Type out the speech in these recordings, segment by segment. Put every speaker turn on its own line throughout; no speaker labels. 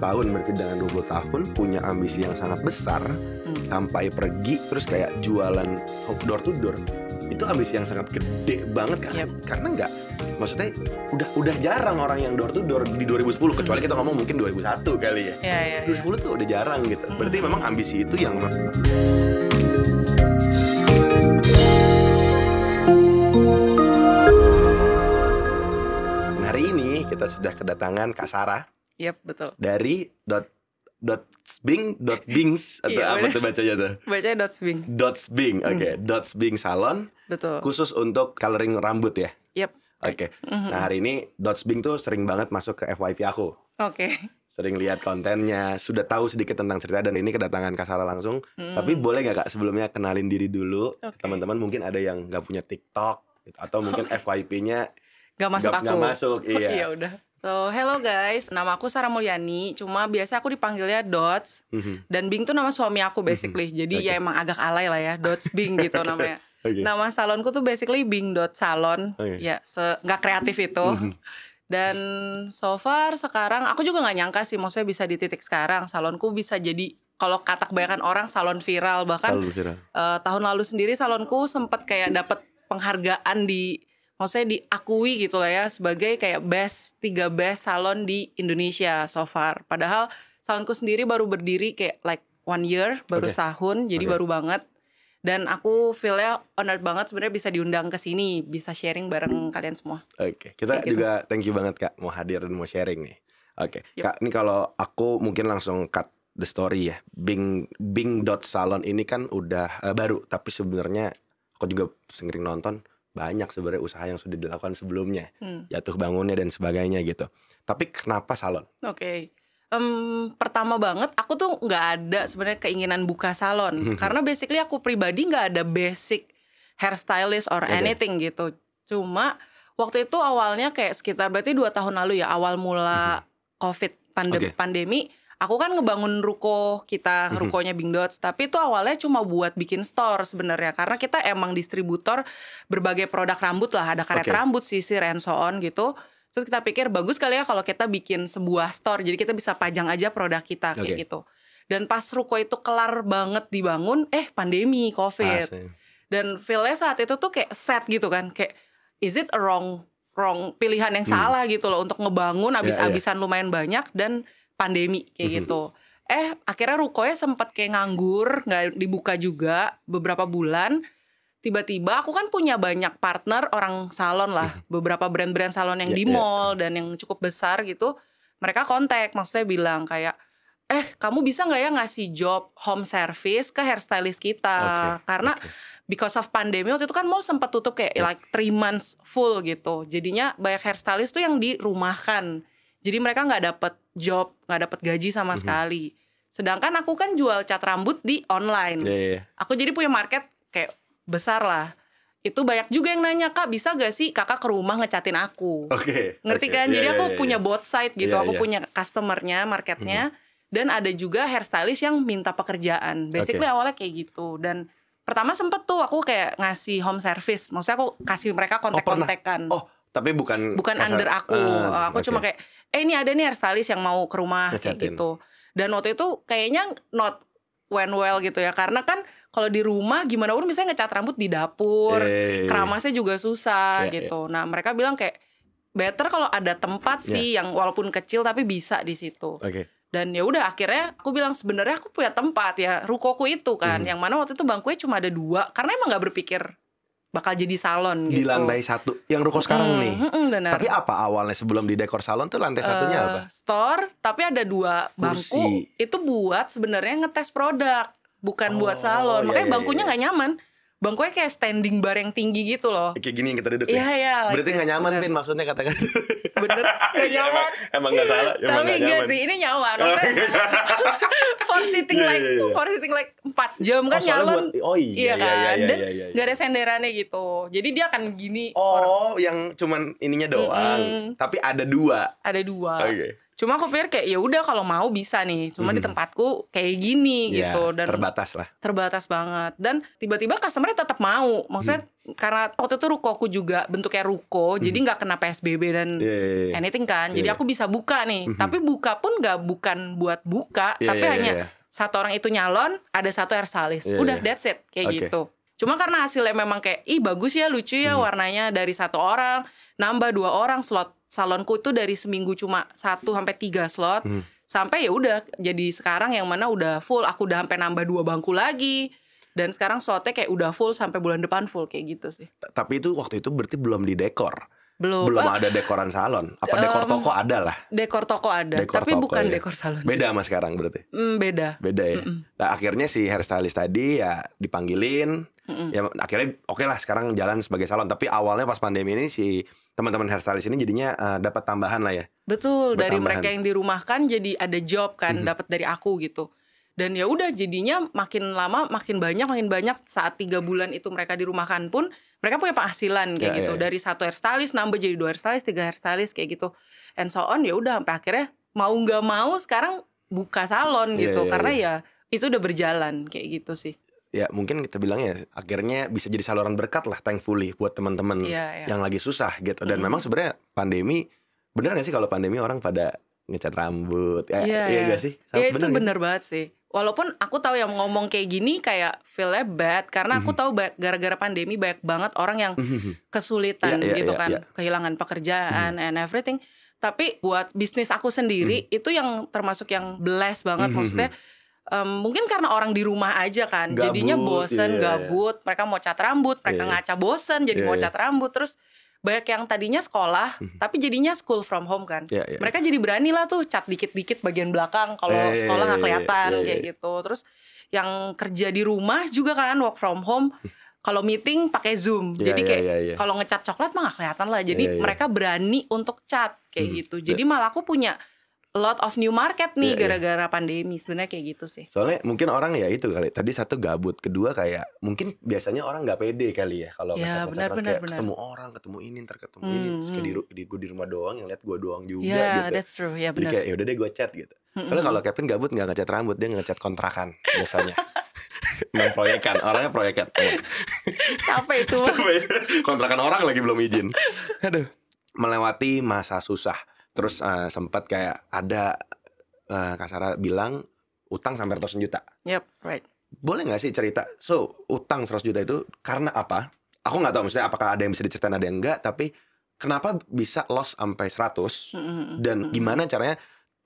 tahun berarti dengan 20 tahun punya ambisi yang sangat besar
Hmm.
sampai pergi terus kayak jualan door to door itu ambisi yang sangat gede banget karena
Yep.
karena nggak maksudnya udah udah jarang orang yang door to door di 2010 kecuali kita ngomong mungkin 2001 kali ya
ya, ya.
2010 tuh udah jarang gitu berarti
Hmm.
memang ambisi itu yang hari ini kita sudah kedatangan Kak Sarah
Yep, betul.
dari dot dot bing dot bings atau
Iya,
apa
bener.
tuh bacanya tuh
Bacanya dots bing.
dots bing oke
Hmm.
dots bing salon
Betul.
khusus untuk coloring rambut ya
Yep.
oke
Mhm.
nah hari ini dots bing tuh sering banget masuk ke FYP aku
Oke.
sering lihat kontennya sudah tahu sedikit tentang cerita dan ini kedatangan Kak Sarah langsung
Hmm.
tapi boleh nggak kak sebelumnya kenalin diri dulu
Oke.
teman-teman mungkin ada yang nggak punya TikTok gitu, atau mungkin FYP-nya
Gak masuk
nggak
aku.
nggak masuk iya
Iya udah. So, hello guys. Nama aku Sarah Mulyani. Cuma biasa aku dipanggilnya Dots.
Mhm.
Dan Bing tuh nama suami aku basically. Jadi
Oke.
ya emang agak alay lah ya. Dots Bing gitu namanya.
Oke.
Nama salonku tuh basically Bing Dot Salon.
Oke.
Ya, se nggak kreatif itu.
Mhm.
Dan so far sekarang aku juga nggak nyangka sih maksudnya bisa di titik sekarang salonku bisa jadi kalau kata kebanyakan orang salon viral bahkan
Selalu viral
eh, tahun lalu sendiri salonku sempat kayak dapat penghargaan di maksudnya diakui gitu lah ya sebagai kayak best tiga best salon di Indonesia so far. Padahal salonku sendiri baru berdiri kayak like one year, baru
Oke.
setahun, jadi
Oke.
baru banget. Dan aku feelnya honored banget sebenarnya bisa diundang ke sini, bisa sharing bareng kalian semua.
Oke, kita
Kayak gitu.
juga thank you banget kak mau hadir dan mau sharing nih. Oke,
Yep.
kak ini kalau aku mungkin langsung cut the story ya. Bing Bing dot salon ini kan udah eh, baru, tapi sebenarnya aku juga sering nonton banyak sebenarnya usaha yang sudah dilakukan sebelumnya,
Hmm.
jatuh bangunnya dan sebagainya gitu. Tapi kenapa salon?
Oke. Em, pertama banget aku tuh nggak ada sebenarnya keinginan buka salon
Mhm.
karena basically aku pribadi nggak ada basic hairstylist or
Oke.
anything gitu. Cuma waktu itu awalnya kayak sekitar berarti dua tahun lalu ya awal mula covid pandem-.
Oke.
pandemi. Aku kan ngebangun ruko kita,
Mhm.
rukonya Bing Dots, tapi itu awalnya cuma buat bikin store sebenarnya karena kita emang distributor berbagai produk rambut lah, ada karet
Oke.
rambut, sisir, and so on gitu. Terus kita pikir bagus kali ya kalau kita bikin sebuah store, jadi kita bisa pajang aja produk kita kayak
Oke.
gitu. Dan pas ruko itu kelar banget dibangun, eh pandemi, covid.
Asli.
Dan feelnya saat itu tuh kayak sad gitu kan, kayak is it a wrong wrong pilihan yang
Hmm.
salah gitu loh untuk ngebangun
Ya,
abis-abisan lumayan banyak dan pandemi kayak
Mhm.
gitu. Eh akhirnya rukonya sempat kayak nganggur, nggak dibuka juga beberapa bulan. Tiba-tiba aku kan punya banyak partner orang salon lah, beberapa brand-brand salon yang
Ya,
di
ya.
mall dan yang cukup besar gitu. Mereka kontak, maksudnya bilang kayak, eh kamu bisa nggak ya ngasih job home service ke hairstylist kita?
Oke,
Karena
oke.
because of pandemi waktu itu kan mall sempat tutup kayak
Ya.
like three months full gitu. Jadinya banyak hairstylist tuh yang dirumahkan. Jadi mereka nggak dapet job, nggak dapet gaji sama
Mhm.
sekali. Sedangkan aku kan jual cat rambut di online.
Iya, iya, iya.
Aku jadi punya market kayak besar lah. Itu banyak juga yang nanya kak bisa gak sih kakak ke rumah ngecatin aku?
Oke.
Ngerti
oke.
kan?
Iya,
Jadi
iya,
aku
iya,
punya
iya.
both side gitu.
Iya,
aku.
Mhm.
punya customernya, marketnya, dan ada juga hairstylist yang minta pekerjaan. Basically
Oke.
awalnya kayak gitu. Dan pertama sempet tuh aku kayak ngasih home service. Maksudnya aku kasih mereka kontak-kontakan.
Oh, tapi bukan
Bukan
kasar-
under aku.
Ah,
aku
oke.
cuma kayak, eh ini ada nih hairstylist yang mau ke rumah kayak gitu. Dan waktu itu kayaknya not went well gitu ya. Karena kan kalau di rumah gimana pun misalnya ngecat rambut di dapur,
iya.
keramasnya juga susah
Iya,
gitu. Nah mereka bilang kayak better kalau ada tempat
Iya.
sih yang walaupun kecil tapi bisa di situ.
Oke.
Dan ya udah akhirnya aku bilang sebenarnya aku punya tempat ya rukoku itu kan,
Mhm.
yang mana waktu itu bangkunya cuma ada dua karena emang nggak berpikir bakal jadi salon
Di
gitu.
lantai satu yang ruko sekarang
Mm,
nih.
mm, mm, benar.
Tapi apa awalnya sebelum di dekor salon tuh lantai satunya
Eh,
apa?
Store, tapi ada dua bangku.
Kursi.
Itu buat sebenarnya ngetes produk, bukan buat
Oh,
salon.
iya,
Makanya
iya,
bangkunya
iya.
nggak nyaman. Bangkunya kayak standing bar yang tinggi gitu loh.
Kayak gini yang kita duduk
Iya
ya.
ya. like
Berarti
this,
nggak nyaman. Pin maksudnya katakan.
Bener, nggak
Iya,
nyaman.
Emang, emang gak salah. Emang
Tapi enggak
nyaman.
sih, ini nyaman. Maksudnya, for sitting
Iya,
like
iya, iya.
for sitting like 4 jam
Oh,
kan
soalnya
nyalon.
buat- oh iya,
iya
iya,
kan.
iya,
Dan
iya, iya, iya.
nggak ada senderannya gitu. Jadi dia akan gini. for-
Oh, yang cuman ininya doang.
Mm-mm.
Tapi ada dua.
ada dua.
Oke.
Cuma aku pikir kayak ya udah kalau mau bisa nih. Cuma di
Hmm.
tempatku kayak gini
Ya,
gitu dan
terbatas lah.
terbatas banget dan tiba-tiba customernya tetap mau maksudnya karena waktu itu rukoku juga bentuknya ruko, jadi nggak kena PSBB dan
Iya, iya, iya.
anything kan. Jadi
Iya.
aku bisa buka nih.
Mhm.
Tapi buka pun nggak bukan buat buka,
Iya,
tapi
iya,
hanya
iya.
satu orang itu nyalon, ada satu hairstylist.
Iya,
Udah
iya.
that's it kayak
Oke.
gitu. Cuma karena hasilnya memang kayak ih bagus ya, lucu ya
Mhm.
warnanya dari satu orang nambah dua orang slot salonku itu dari seminggu cuma satu sampai tiga slot.
Mhm.
Sampai ya udah jadi sekarang yang mana udah full, aku udah sampai nambah dua bangku lagi. Dan sekarang slotnya kayak udah full sampai bulan depan full kayak gitu sih.
Tapi itu waktu itu berarti belum di dekor.
Belum,
Belum
Ah,
ada dekoran salon. Apa dekor
Em,
toko ada lah.
dekor toko ada,
Dekor
tapi
toko,
bukan
ya.
dekor salon. sih.
Beda sama sekarang berarti.
Hmm, beda.
Beda ya.
Mm-mm.
Nah, akhirnya si hairstylist tadi ya dipanggilin.
Mm-mm.
Ya akhirnya oke lah sekarang jalan sebagai salon. Tapi awalnya pas pandemi ini si teman-teman hairstylist ini jadinya eh, dapat tambahan lah ya.
Betul, dari
Bertambahan.
mereka yang dirumahkan jadi ada job kan,
Mhm.
dapat dari aku gitu. Dan ya udah jadinya makin lama makin banyak makin banyak saat tiga bulan itu mereka dirumahkan pun mereka punya penghasilan kayak
Ya,
gitu
ya, ya.
dari satu hairstylist nambah jadi dua hairstylist tiga hairstylist kayak gitu and so on ya udah sampai akhirnya mau nggak mau sekarang buka salon
Iya,
gitu
iya,
karena
iya.
ya itu udah berjalan kayak gitu sih
Ya mungkin kita bilangnya akhirnya bisa jadi saluran berkat lah thankfully buat teman-teman
Iya, iya.
yang lagi susah gitu. Dan
Mm.
memang sebenarnya pandemi bener gak sih kalau pandemi orang pada ngecat rambut? Ya,
Iya,
iya
iya.
gak sih?
Ya itu
nggak
bener banget sih. Walaupun aku tahu yang ngomong kayak gini kayak feelnya bad karena aku
Mhm.
tahu gara-gara pandemi banyak banget orang yang
sih?
kesulitan
Iya, iya,
gitu
iya,
kan,
iya.
kehilangan pekerjaan and everything. Tapi buat bisnis aku sendiri itu yang termasuk yang bless banget
Mhm,
maksudnya. em, mungkin karena orang di rumah aja kan,
Gabut,
jadinya bosen,
iya.
gabut. Mereka mau cat rambut, mereka
Iya.
ngaca bosen, jadi
Iya,
mau
iya.
cat rambut. Terus banyak yang tadinya sekolah,
Mhm.
tapi jadinya school from home kan
Iya, iya.
mereka jadi berani lah tuh cat dikit-dikit bagian belakang kalau
Iya, iya,
sekolah nggak
iya,
kelihatan
iya, iya.
kayak gitu terus yang kerja di rumah juga kan work from home kalau meeting pakai zoom
Iya,
jadi
iya,
kayak
iya, iya.
kalau ngecat coklat mah nggak kelihatan lah jadi
Iya, iya.
mereka berani untuk cat kayak
Hmm.
gitu jadi malah aku punya lot of new market nih
Iya, iya.
gara-gara pandemi sebenarnya kayak gitu sih
Soalnya mungkin orang ya itu kali. Tadi satu gabut, kedua kayak mungkin biasanya orang nggak pede kali ya kalau
Ya,
ngecat-ngecat
benar,
kayak
benar.
ketemu orang, ketemu ini, ntar ketemu ini,
Hmm,
terus kayak di,
hmm.
ru- di, gue di rumah doang yang lihat gue doang juga
ya
gitu.
that's true ya
Jadi kayak ya udah deh gue chat gitu. Soalnya kalau Kevin gabut nggak ngecat rambut, dia ngecat kontrakan biasanya. Main proyekan, orangnya proyekan.
capek itu.
Capek. kontrakan orang lagi belum izin. Aduh. Melewati masa susah. Terus eh, sempat kayak ada eh, Kak Sarah bilang utang sampai ratusan juta.
yep right
Boleh nggak sih cerita? So, utang 100 juta itu karena apa? Aku nggak tahu maksudnya apakah ada yang bisa diceritain ada yang enggak, tapi kenapa bisa loss sampai 100
Mm-mm.
dan gimana caranya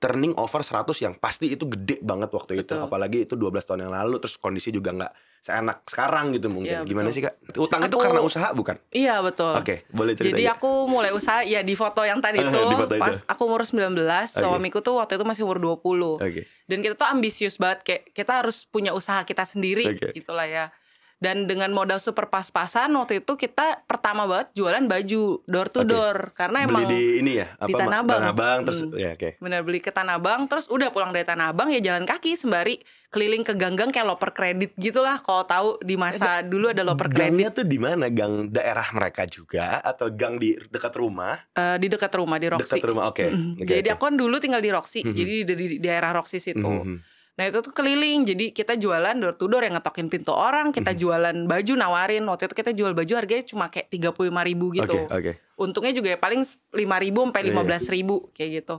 turning over 100 yang pasti itu gede banget waktu itu
Betul.
apalagi itu 12 tahun yang lalu terus kondisi juga nggak seenak sekarang gitu mungkin
Iya,
gimana sih kak utang itu
Aku-
karena usaha bukan
iya betul
oke boleh cerita
Jadi
ya?
aku mulai usaha ya di foto yang tadi
Di foto itu.
pas aku umur 19, suamiku tuh waktu itu masih umur 20.
oke
Dan kita tuh ambisius banget kayak kita harus punya usaha kita sendiri
Oke.
gitulah ya. Dan dengan modal super pas-pasan waktu itu kita pertama banget jualan baju door to door karena
beli
emang
di ini ya apa
di Tanah Abang.
Tanah Abang terus
Hmm.
ya oke
benar beli ke Tanah Abang terus udah pulang dari Tanah Abang ya jalan kaki sembari keliling ke gang-gang kayak loper kredit gitulah kalau tahu di masa dulu ada loper
gangnya
kredit
tuh di mana gang daerah mereka juga atau gang di dekat rumah
eh, di dekat rumah di Roxy.
dekat rumah oke
Mm.
Oke,
jadi
oke.
aku kan dulu tinggal di Roxy,
Mhm.
jadi di, di daerah Roxy situ.
Mhm.
Nah itu tuh keliling, jadi kita jualan door to door yang ngetokin pintu orang, kita
Mhm.
jualan baju nawarin. Waktu itu kita jual baju harganya cuma kayak tiga puluh ribu gitu.
oke oke
Untungnya juga ya paling lima ribu sampai
Iya, iya.
lima belas ribu kayak gitu.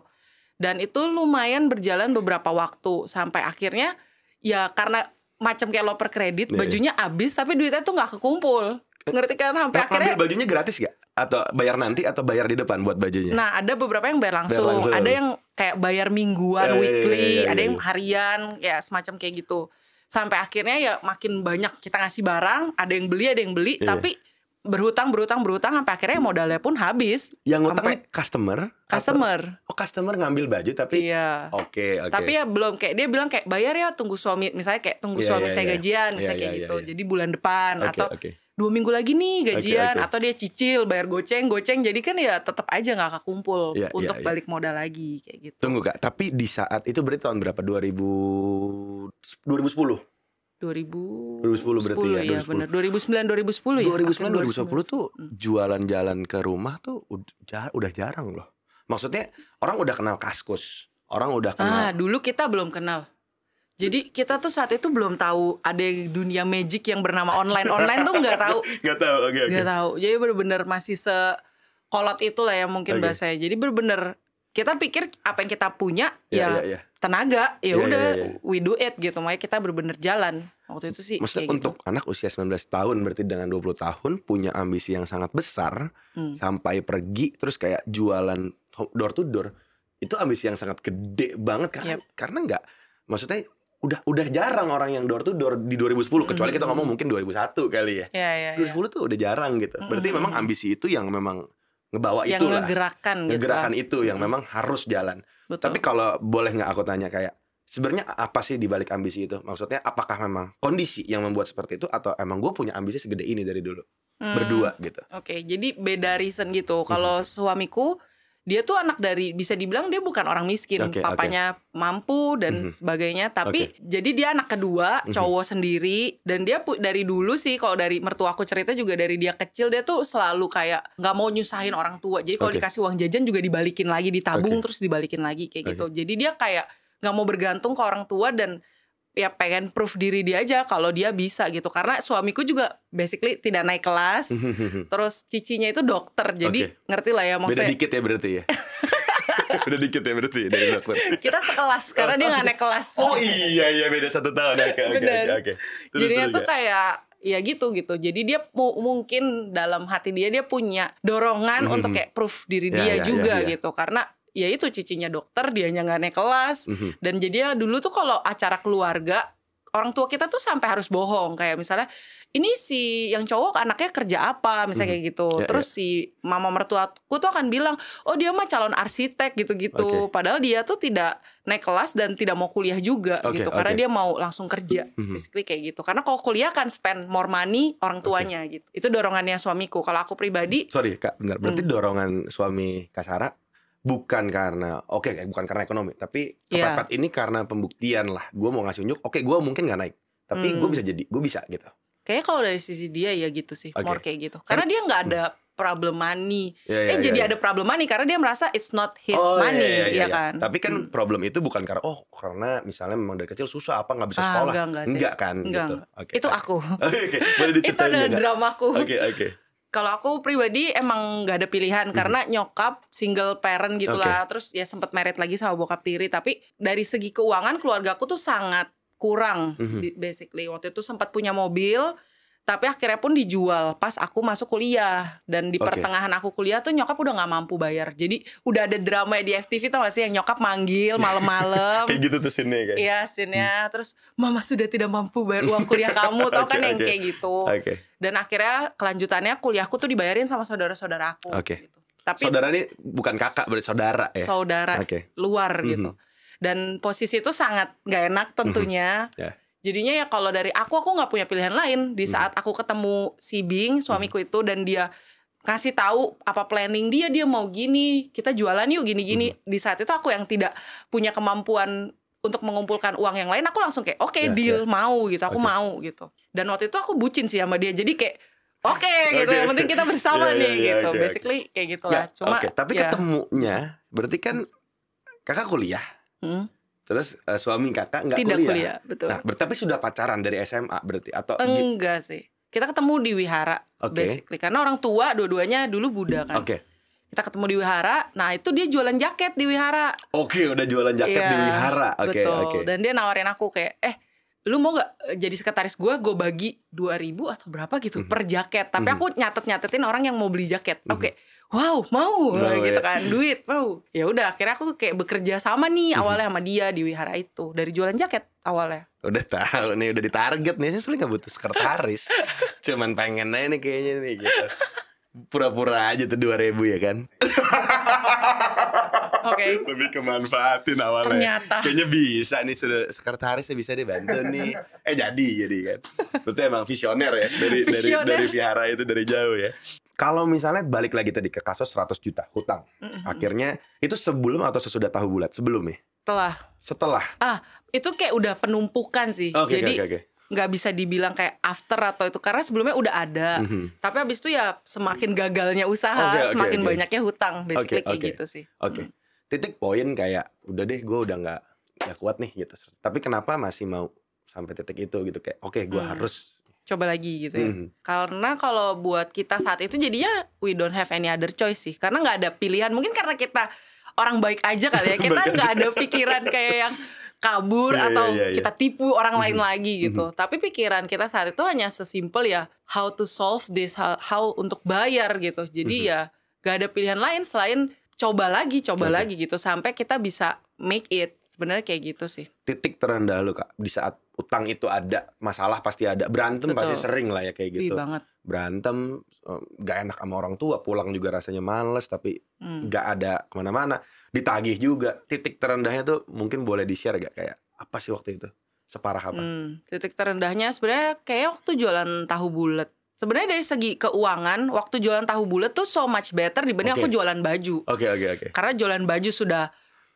Dan itu lumayan berjalan beberapa waktu sampai akhirnya ya karena macam kayak loper kredit,
Iya,
bajunya habis tapi duitnya tuh nggak kekumpul. Ngerti kan sampai
Nah,
akhirnya
bajunya gratis gak atau bayar nanti atau bayar di depan buat bajunya
Nah, ada beberapa yang bayar langsung,
Bayar langsung.
ada yang kayak bayar mingguan,
Eh, iya,
weekly,
iya, iya,
ada
iya.
yang harian, ya semacam kayak gitu. Sampai akhirnya ya makin banyak kita ngasih barang, ada yang beli, ada yang beli,
Iya.
tapi berhutang, berhutang, berhutang sampai akhirnya modalnya pun habis.
yang utang
Sampai-
nih customer atau-
Customer,
oh customer ngambil baju tapi
iya.
oke oke
Tapi ya belum kayak dia bilang kayak bayar ya tunggu suami, misalnya kayak tunggu
Iya,
suami
iya,
saya
iya.
gajian, misalnya
iya,
kayak
iya,
gitu.
iya.
Jadi bulan depan
oke
atau
oke
dua minggu lagi nih gajian,
oke.
atau dia cicil bayar goceng, goceng. Jadi kan ya tetap aja nggak kekumpul
Iya, iya,
untuk
iya.
balik modal lagi kayak gitu.
tunggu kak tapi di saat itu berarti tahun berapa 2000 2010
2000
2010 berarti ya,
ya
2010.
benar 2009 2010 ya
2009
akhir
2010 tuh
Hmm.
jualan jalan ke rumah tuh udah, udah jarang loh. Maksudnya orang udah kenal kaskus, orang udah
ah
kenal
dulu kita belum kenal Jadi kita tuh saat itu belum tahu ada dunia magic yang bernama online. Online tuh nggak tahu,
Gak tahu, oke oke.
nggak tahu. Jadi bener-bener masih sekolot itu lah ya mungkin
Oke.
bahasanya. Jadi bener-bener kita pikir apa yang kita punya
Iya,
ya
iya, iya.
tenaga, ya
Iya,
udah
iya, iya.
we do it gitu. Makanya kita bener-bener jalan waktu itu sih.
Maksudnya
kayak
untuk anak usia 19 tahun berarti dengan 20 tahun punya ambisi yang sangat besar
Hmm.
sampai pergi terus kayak jualan door to door itu ambisi yang sangat gede banget karena
Yap.
karena nggak maksudnya udah udah jarang orang yang door to door di 2010 kecuali kita
Mhm.
ngomong mungkin 2001 kali ya.
gitu. Ya, ya.
2010 tuh udah jarang gitu. Berarti
Mhm.
memang ambisi itu yang memang ngebawa
Yang
itulah.
ngegerakan gitu.
Ngegerakan
lah.
itu yang
Mhm.
memang harus jalan.
Betul.
Tapi kalau boleh nggak aku tanya kayak sebenarnya apa sih di balik ambisi itu? Maksudnya apakah memang kondisi yang membuat seperti itu atau emang gue punya ambisi segede ini dari dulu
Hmm.
berdua gitu?
Oke, jadi beda reason gitu.
Mhm.
Kalau suamiku dia tuh anak dari bisa dibilang dia bukan orang miskin,
Oke,
papanya mampu dan
Mhm.
sebagainya. Tapi jadi dia anak kedua,
Mhm.
cowok sendiri dan dia dari dulu sih kalau dari mertuaku cerita juga dari dia kecil dia tuh selalu kayak nggak mau nyusahin orang tua. Jadi kalau
Oke.
dikasih uang jajan juga dibalikin lagi, ditabung
Oke.
terus dibalikin lagi kayak
Oke.
gitu. Jadi dia kayak nggak mau bergantung ke orang tua dan ya pengen proof diri dia aja kalau dia bisa gitu. Karena suamiku juga basically tidak naik kelas. Terus cicinya itu dokter, jadi
Oke.
ngerti lah ya
Beda
maksudnya
dikit ya berarti ya. Beda dikit ya berarti ya dari dokter.
kita sekelas karena dia nggak naik kelas.
Oh iya iya beda satu tahun. Oke oke oke
Jadinya tuh kayak ya gitu gitu. Jadi dia mu- mungkin dalam hati dia dia punya dorongan
Mhm.
untuk kayak proof diri
Ya,
dia
ya,
juga
ya, ya.
gitu. Karena ya itu cicinya dokter, dianya nggak naik kelas.
Mhm.
Dan jadinya dulu tuh kalau acara keluarga orang tua kita tuh sampai harus bohong kayak misalnya ini si yang cowok anaknya kerja apa misalnya kayak gitu
Ya,
terus si mama mertuaku tuh akan bilang oh dia mah calon arsitek gitu-gitu
Oke.
padahal dia tuh tidak naik kelas dan tidak mau kuliah juga
Oke,
gitu karena
oke.
dia mau langsung kerja
Mhm.
basically kayak gitu karena kalau kuliah kan spend more money orang tuanya gitu itu dorongannya suamiku kalau aku pribadi
Sorry kak, benar. Berarti
Hmm.
dorongan suami Kasara bukan karena oke kayak bukan karena ekonomi, tapi
Iya.
kepepet ini karena pembuktian lah. Gue mau ngasih unjuk, oke gue mungkin nggak naik, tapi
Hmm.
gue bisa jadi, gue bisa gitu.
kayaknya kalau dari sisi dia ya gitu sih
Oke.
more kayak gitu karena dia nggak ada problem money
Ya,
eh
ya,
jadi
ya,
ada problem money karena dia merasa it's not his
Oh, iya,
money
iya, iya,
ya
iya.
kan
Tapi kan
Hmm.
problem itu bukan karena oh karena misalnya memang dari kecil susah apa nggak bisa
Ah,
sekolah,
enggak, enggak sih.
kan
Enggak,
gitu.
enggak.
Oke.
itu aku
Oke, boleh
itu adalah dramaku
Oke oke.
Kalau aku pribadi emang nggak ada pilihan karena nyokap single parent gitu
Hmm. Oke.
lah terus ya sempat married lagi sama bokap tiri tapi dari segi keuangan keluarga aku tuh sangat kurang
Mhm.
di- basically waktu itu sempat punya mobil tapi akhirnya pun dijual pas aku masuk kuliah dan di
Oke.
pertengahan aku kuliah tuh nyokap udah nggak mampu bayar jadi udah ada drama di FTV tau gak sih yang nyokap manggil malam-malam
Kayak gitu tuh scene kayak.
Iya scene-nya Terus mama sudah tidak mampu bayar uang kuliah kamu Tau kan
Oke,
yang kayak gitu
Oke.
Dan akhirnya kelanjutannya kuliahku tuh dibayarin sama saudara-saudara aku
Oke.
gitu. Tapi
Saudara ini bukan kakak, berarti saudara ya.
saudara
Oke.
luar
Mhm.
gitu Dan posisi itu sangat gak enak tentunya
Ya.
Jadinya ya kalau dari aku Aku gak punya pilihan lain. Di
Mhm.
saat aku ketemu si Bing Suamiku itu Dan dia kasih tahu apa planning dia dia mau gini kita jualan yuk gini-gini.
Mhm.
di saat itu aku yang tidak punya kemampuan untuk mengumpulkan uang yang lain aku langsung kayak oke
Ya,
deal mau gitu. Aku
Oke.
mau gitu. Dan waktu itu aku bucin sih sama dia. Jadi kayak oke gitu.
Oke.
yang penting kita bersama
iya,
nih
iya,
gitu.
oke.
basically kayak gitulah
Ya,
cuma
Oke, tapi
ya,
ketemunya berarti kan kakak kuliah,
hmm,
terus eh, suami kakak nggak
tidak
kuliah.
kuliah, betul
Nah, ber- tapi sudah pacaran dari SMA berarti atau
enggak sih kita ketemu di wihara
Oke.
basically karena orang tua dua-duanya dulu Buddha kan
Oke.
kita ketemu di wihara nah itu dia jualan jaket di wihara
Oke, udah jualan jaket
Iya,
di wihara. Oke,
betul
oke.
dan dia nawarin aku kayak eh lu mau gak eh, jadi sekretaris gue gue bagi 2000 atau berapa gitu
Mhm.
per jaket tapi
Mhm.
aku nyatet nyatetin orang yang mau beli jaket
Mhm.
oke wow mau
Mau,
gitu
ya.
kan duit mau ya udah akhirnya aku kayak bekerja sama nih
Mhm.
awalnya sama dia di wihara itu dari jualan jaket awalnya
Udah tahu nih, udah ditarget nih. Sebenarnya nggak butuh sekretaris. Cuman pengen aja nih kayaknya nih gitu. Pura-pura aja tuh 2000 ya kan.
oke
Lebih kemanfaatin awalnya.
Ternyata.
Kayaknya bisa nih sudah sekretarisnya bisa dibantu nih. Eh jadi jadi kan. Berarti emang visioner ya dari
Visioner.
dari dari Vihara itu dari jauh ya. Kalau misalnya balik lagi tadi ke kasus 100 juta hutang.
Mhm.
Akhirnya itu sebelum atau sesudah tahu bulat? Sebelum ya?
setelah
Setelah.
itu kayak udah penumpukan sih
Oke
jadi
oke oke.
nggak bisa dibilang kayak after atau itu karena sebelumnya udah ada
Mhm.
Tapi abis itu ya semakin gagalnya usaha,
Oke, oke,
semakin
oke.
banyaknya hutang, basically
Oke,
kayak
oke.
gitu sih.
Oke. Titik poin kayak udah deh gue udah nggak gak kuat nih gitu tapi kenapa masih mau sampai titik itu gitu kayak oke gue
Hmm.
harus
coba lagi gitu ya
Hmm.
karena kalau buat kita saat itu jadinya we don't have any other choice sih karena nggak ada pilihan mungkin karena kita orang baik aja kali ya kita nggak ada pikiran kayak yang kabur
Iya,
atau
iya, iya.
kita tipu orang lain
Mhm.
lagi gitu tapi pikiran kita saat itu hanya sesimpel ya how to solve this how, how untuk bayar gitu jadi
Mhm.
ya gak ada pilihan lain selain coba lagi coba
Oke.
lagi gitu sampai kita bisa make it. Sebenarnya kayak gitu sih.
Titik terendah lu kak. Di saat utang itu ada masalah pasti ada. Berantem
Betul.
pasti sering lah ya kayak
Wih,
gitu.
banget.
Berantem eh, gak enak sama orang tua pulang juga rasanya males tapi
Hmm.
gak ada ke mana-mana. Ditagih juga. Titik terendahnya tuh mungkin boleh di share gak kayak apa sih waktu itu? Separah apa?
Hmm, titik terendahnya sebenarnya kayak waktu jualan tahu bulat. Sebenarnya dari segi keuangan, waktu jualan tahu bulat tuh so much better dibanding
Oke.
aku jualan baju.
oke oke oke
Karena jualan baju sudah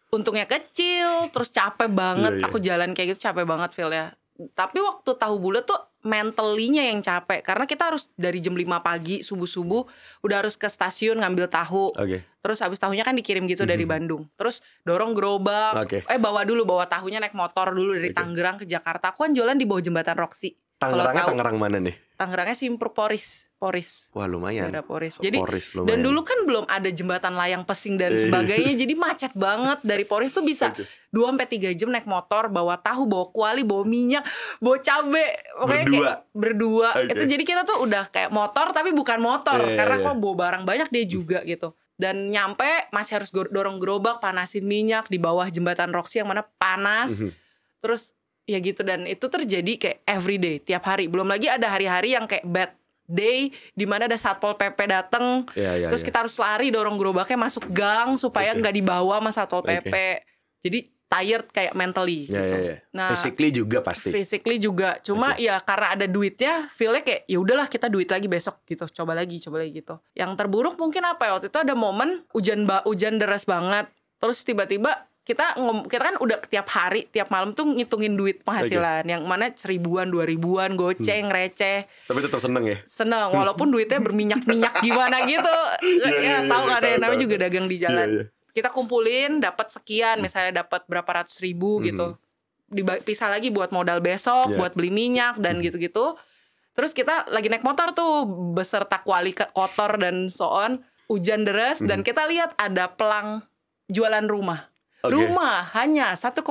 untungnya kecil, terus capek banget.
Iya, iya.
Aku jalan kayak gitu capek banget feel ya. Tapi waktu tahu bulat tuh mentally-nya yang capek karena kita harus dari jam 5 pagi subuh-subuh udah harus ke stasiun ngambil tahu.
oke
Terus habis tahunya kan dikirim gitu dari
Mhm.
Bandung. Terus dorong gerobak.
Oke.
Eh bawa dulu bawa tahunya naik motor dulu dari
Oke.
Tangerang ke Jakarta. Aku kan jualan di bawah jembatan Roxy.
Tangerangnya. Tangerang mana nih
Tangerangnya Simpruk Poris, Poris.
wah lumayan
Daerah Poris. Jadi
Poris lumayan
dan dulu kan belum ada jembatan layang pesing dan
Iya.
sebagainya. jadi macet banget dari Poris tuh bisa. 2 sampai 3 jam naik motor, bawa tahu, bawa kuali, bawa minyak, bawa cabe. Pokoknya
Berdua?
kayak berdua.
Oke.
Itu jadi kita tuh udah kayak motor tapi bukan motor
Iya, iya,
karena
iya.
kok bawa barang banyak dia juga gitu. Dan nyampe masih harus dorong gerobak, panasin minyak di bawah jembatan Roxy yang mana panas.
Mhm.
Terus ya gitu dan itu terjadi kayak everyday tiap hari. Belum lagi ada hari-hari yang kayak bad day di mana ada satpol pp dateng
Iya, iya,
terus
iya.
kita harus lari dorong gerobaknya masuk gang supaya nggak dibawa sama satpol
Oke.
pp. Jadi tired kayak mentally
Iya,
gitu.
iya, iya.
Nah,
physically juga pasti
physically juga. Cuma ya karena ada duitnya, feelnya kayak ya udahlah kita duit lagi besok gitu. Coba lagi, coba lagi gitu. Yang terburuk mungkin apa ya waktu itu ada momen hujan ba hujan deras banget. Terus tiba-tiba kita ngom- kita kan udah tiap hari, tiap malam tuh ngitungin duit penghasilan yang mana seribuan, dua ribuan, goceng,
Hmm.
receh.
tapi tetap seneng ya
Seneng walaupun duitnya berminyak-minyak gimana gitu.
Iya,
ya
iya,
tahu
iya,
kan ada yang
tahu,
namanya juga dagang di jalan
Iya, iya.
kita kumpulin dapat sekian misalnya dapat berapa ratus ribu
Mhm.
gitu dipisah lagi buat modal besok
Iya.
buat beli minyak dan
Mhm.
gitu-gitu terus kita lagi naik motor tuh beserta kuali ke- kotor dan so on hujan deras dan
Mhm.
kita lihat ada pelang jualan rumah
Oke.
rumah hanya 1,3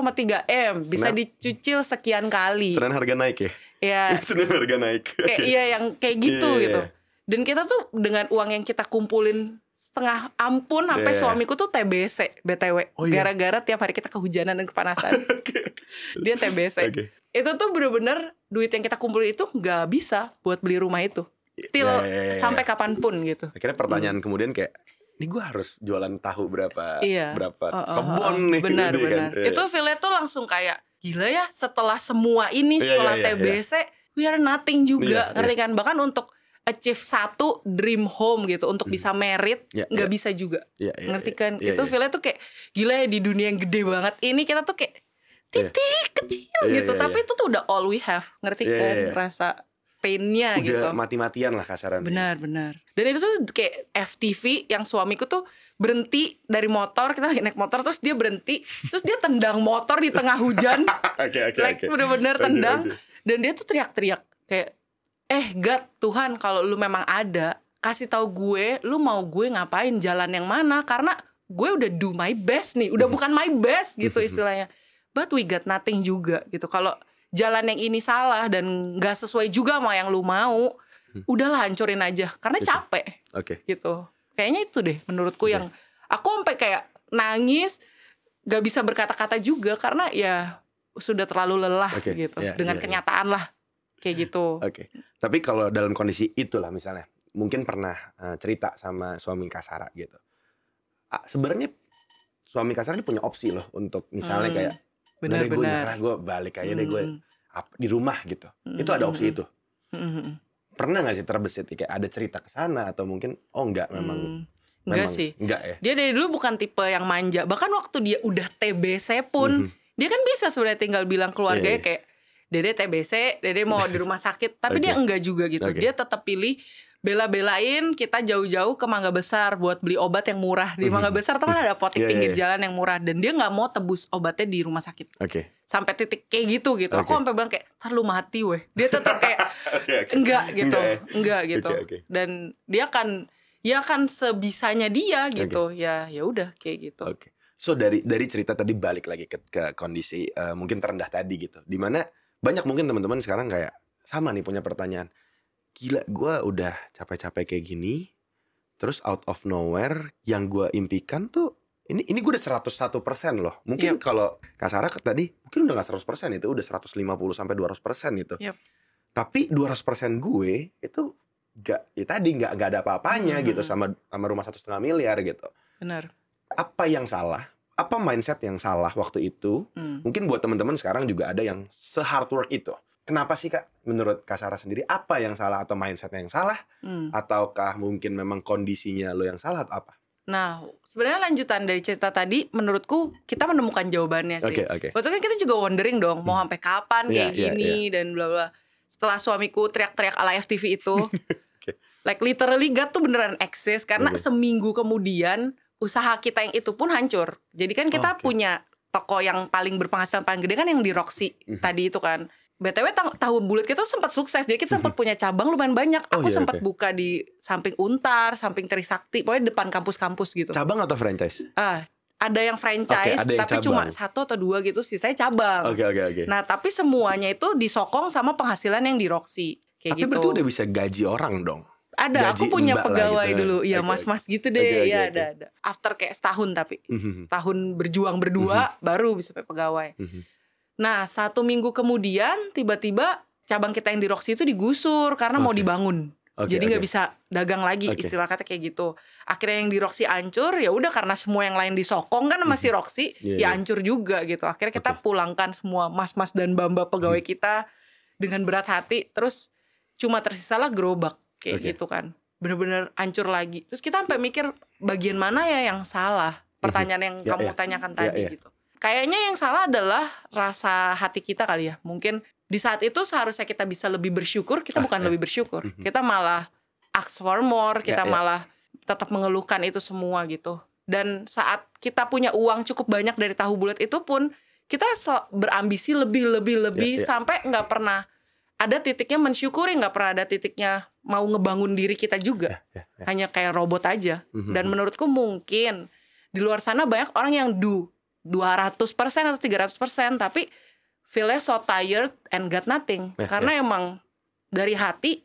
m. Bisa
Senin-
dicicil sekian kali.
Senin harga naik ya?
Ya
Senin harga naik.
Kayak iya yang kayak gitu
Iya, iya,
gitu.
iya.
dan kita tuh dengan uang yang kita kumpulin setengah ampun sampai
Iya.
suamiku tuh TBC BTW
Oh, iya.
gara-gara tiap hari kita kehujanan dan kepanasan. Dia TBC
Oke.
itu tuh bener-bener duit yang kita kumpulin itu nggak bisa buat beli rumah itu. Till
Ya, ya, ya, ya.
sampai kapan pun gitu.
Akhirnya pertanyaan kemudian kayak ini gue harus jualan tahu berapa
Iya.
berapa
Oh, oh,
kebun
oh,
nih
benar
gitu kan.
benar.
Iya,
itu feel tuh langsung kayak gila ya setelah semua ini
Iya,
setelah
iya, iya,
TBC we are nothing juga.
Iya,
ngerti kan? Bahkan untuk achieve satu dream home gitu untuk bisa merit nggak
iya.
bisa juga.
Iya, iya,
ngerti kan?
Iya,
itu
iya.
feel tuh kayak gila ya di dunia yang gede banget ini kita tuh kayak titik kecil
Iya,
gitu.
iya,
tapi itu tuh udah all we have. Ngerti kan? rasa painnya
udah
gitu.
mati-matian lah kasarannya.
Benar benar. Dan itu tuh kayak FTV yang suamiku tuh berhenti dari motor kita lagi naik motor terus dia berhenti terus dia tendang motor di tengah hujan.
Oke oke oke.
bener-bener tendang. dan dia tuh teriak-teriak kayak eh God Tuhan kalau lu memang ada kasih tahu gue lu mau gue ngapain jalan yang mana? Karena gue udah do my best nih udah bukan my best gitu istilahnya. But we got nothing juga gitu. Kalau jalan yang ini salah dan nggak sesuai juga sama yang lu mau udahlah hancurin aja karena
Gitu.
capek
oke
gitu kayaknya itu deh menurutku
Oke.
yang aku sampai kayak nangis gak bisa berkata-kata juga karena ya sudah terlalu lelah
Oke,
gitu
iya,
dengan
iya, iya.
kenyataan lah kayak gitu
Oke. Tapi kalau dalam kondisi itulah misalnya, mungkin pernah eh, cerita sama suami Kasara gitu. Ah, Sebenarnya suami Kasara ini punya opsi loh untuk misalnya
Hmm,
kayak, deh gue nyerah, gue balik aja deh gue
Hmm,
di rumah gitu. Itu ada opsi
hmm,
itu.
hmm, hmm, hmm.
Pernah nggak sih terbesit kayak ada cerita ke sana atau mungkin oh enggak memang
Hmm, enggak
memang
sih
enggak ya.
dia dari dulu bukan tipe yang manja bahkan waktu dia udah TBC pun
Mhm.
dia kan bisa sebenarnya tinggal bilang keluarganya
Iya, iya.
kayak Dede TBC, Dede mau di rumah sakit, tapi
Oke.
dia enggak juga gitu.
Oke.
Dia tetap pilih bela-belain kita jauh-jauh ke Mangga Besar buat beli obat yang murah di Mangga Besar tuh kan ada apotek
Iya,
pinggir
iya.
jalan yang murah dan dia nggak mau tebus obatnya di rumah sakit
Oke.
sampai titik kayak gitu gitu aku
Oke.
sampai bilang kayak ntar lu mati weh dia tetap kayak
Oke, oke.
enggak gitu
Enggak ya?
enggak gitu
Oke, oke.
dan dia akan ya kan sebisanya dia gitu ya ya udah kayak gitu
Oke. So dari dari cerita tadi balik lagi ke, ke kondisi eh, mungkin terendah tadi gitu. Di mana banyak mungkin teman-teman sekarang kayak sama nih punya pertanyaan. Gila, gua udah capek-capek kayak gini. Terus out of nowhere yang gua impikan tuh ini ini gue udah 101% loh. Mungkin
Yep.
kalau Kasara ke- tadi mungkin udah gak 100% itu udah 150 sampai 200% itu.
Yep.
Tapi 200% gue itu gak ya tadi nggak nggak ada apa-apanya
Hmm.
gitu sama sama rumah satu setengah miliar gitu
benar
apa yang salah? Apa mindset yang salah waktu itu?
Hmm.
Mungkin buat teman-teman sekarang juga ada yang se-hard work itu. Kenapa sih Kak? Menurut Kak Sarah sendiri apa yang salah atau mindset yang salah?
Hmm.
Ataukah mungkin memang kondisinya lo yang salah atau apa?
Nah, sebenarnya lanjutan dari cerita tadi, menurutku kita menemukan jawabannya sih.
Oke, oke.
Waktu kan kita juga wondering dong, mau sampai kapan
Iya,
kayak
iya,
gini dan bla bla. Setelah suamiku teriak-teriak ala FTV itu, like literally God tuh beneran eksis karena
Oke.
seminggu kemudian usaha kita yang itu pun hancur. Jadi kan kita
Oke.
punya toko yang paling berpenghasilan paling gede kan yang di Roxy
Mhm.
tadi itu kan. BTW tang- tahu bulat kita tuh sempat sukses. Jadi kita sempat punya cabang lumayan banyak.
Mhm. Oh,
Aku
iya,
sempat
oke.
buka di samping Untar, samping Trisakti, pokoknya depan kampus-kampus gitu.
Cabang atau franchise?
Ah, ada yang franchise
Oke, ada yang
tapi
cabang.
cuma satu atau dua gitu sih saya cabang.
Oke, oke, oke.
Nah, tapi semuanya itu disokong sama penghasilan yang di Roxy kayak
Tapi
gitu.
berarti udah bisa gaji orang dong.
ada,
gaji
aku punya pegawai
gitu.
dulu. Iya,
Oke,
mas-mas gitu deh.
Oke, oke,
Iya,
oke.
ada ada. After kayak setahun tapi
Mhm,
tahun berjuang berdua baru bisa pegawai.
mhm.
Nah, satu minggu kemudian tiba-tiba cabang kita yang di Roxy itu digusur karena mau
Oke.
dibangun.
Oke,
Jadi nggak
oke.
bisa dagang lagi
Oke.
istilah kata kayak gitu. Akhirnya yang di Roxy hancur ya udah karena semua yang lain disokong kan masih Roxy
Iya,
ya hancur juga gitu. Akhirnya kita
Oke.
pulangkan semua mas-mas dan bamba pegawai kita dengan berat hati terus cuma tersisalah gerobak kayak
Oke.
gitu kan. Bener-bener hancur lagi. Terus kita sampai mikir bagian mana ya yang salah? Pertanyaan yang
Ya,
kamu
ya.
tanyakan
Ya,
tadi
ya.
gitu. Kayaknya yang salah adalah rasa hati kita kali ya. Mungkin di saat itu seharusnya kita bisa lebih bersyukur, kita
Ah,
bukan
ya.
lebih bersyukur.
Mhm.
Kita malah ask for more, kita
Ya, ya.
malah tetap mengeluhkan itu semua gitu. Dan saat kita punya uang cukup banyak dari tahu bulat itu pun kita berambisi lebih lebih lebih
Ya, ya.
sampai nggak pernah ada titiknya mensyukuri, nggak pernah ada titiknya mau ngebangun diri kita juga.
Ya, ya.
Hanya kayak robot aja.
Mhm.
Dan menurutku mungkin di luar sana banyak orang yang do 200% atau 300% tapi feelnya so tired and got nothing.
Ya,
Karena emang dari hati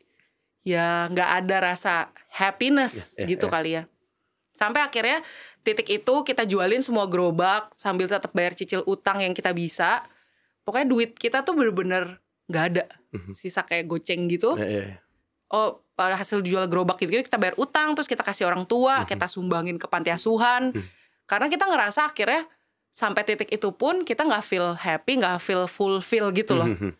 ya nggak ada rasa happiness
Ya, ya,
gitu
ya.
kali ya. Sampai akhirnya titik itu kita jualin semua gerobak sambil tetap bayar cicil utang yang kita bisa. Pokoknya duit kita tuh bener-bener nggak ada.
Mhm.
Sisa kayak goceng gitu
ya.
oh hasil jual gerobak gitu kita bayar utang terus kita kasih orang tua
Mhm.
kita sumbangin ke panti asuhan
Mhm.
karena kita ngerasa akhirnya sampai titik itu pun kita nggak feel happy nggak feel fulfill gitu loh
Mhm.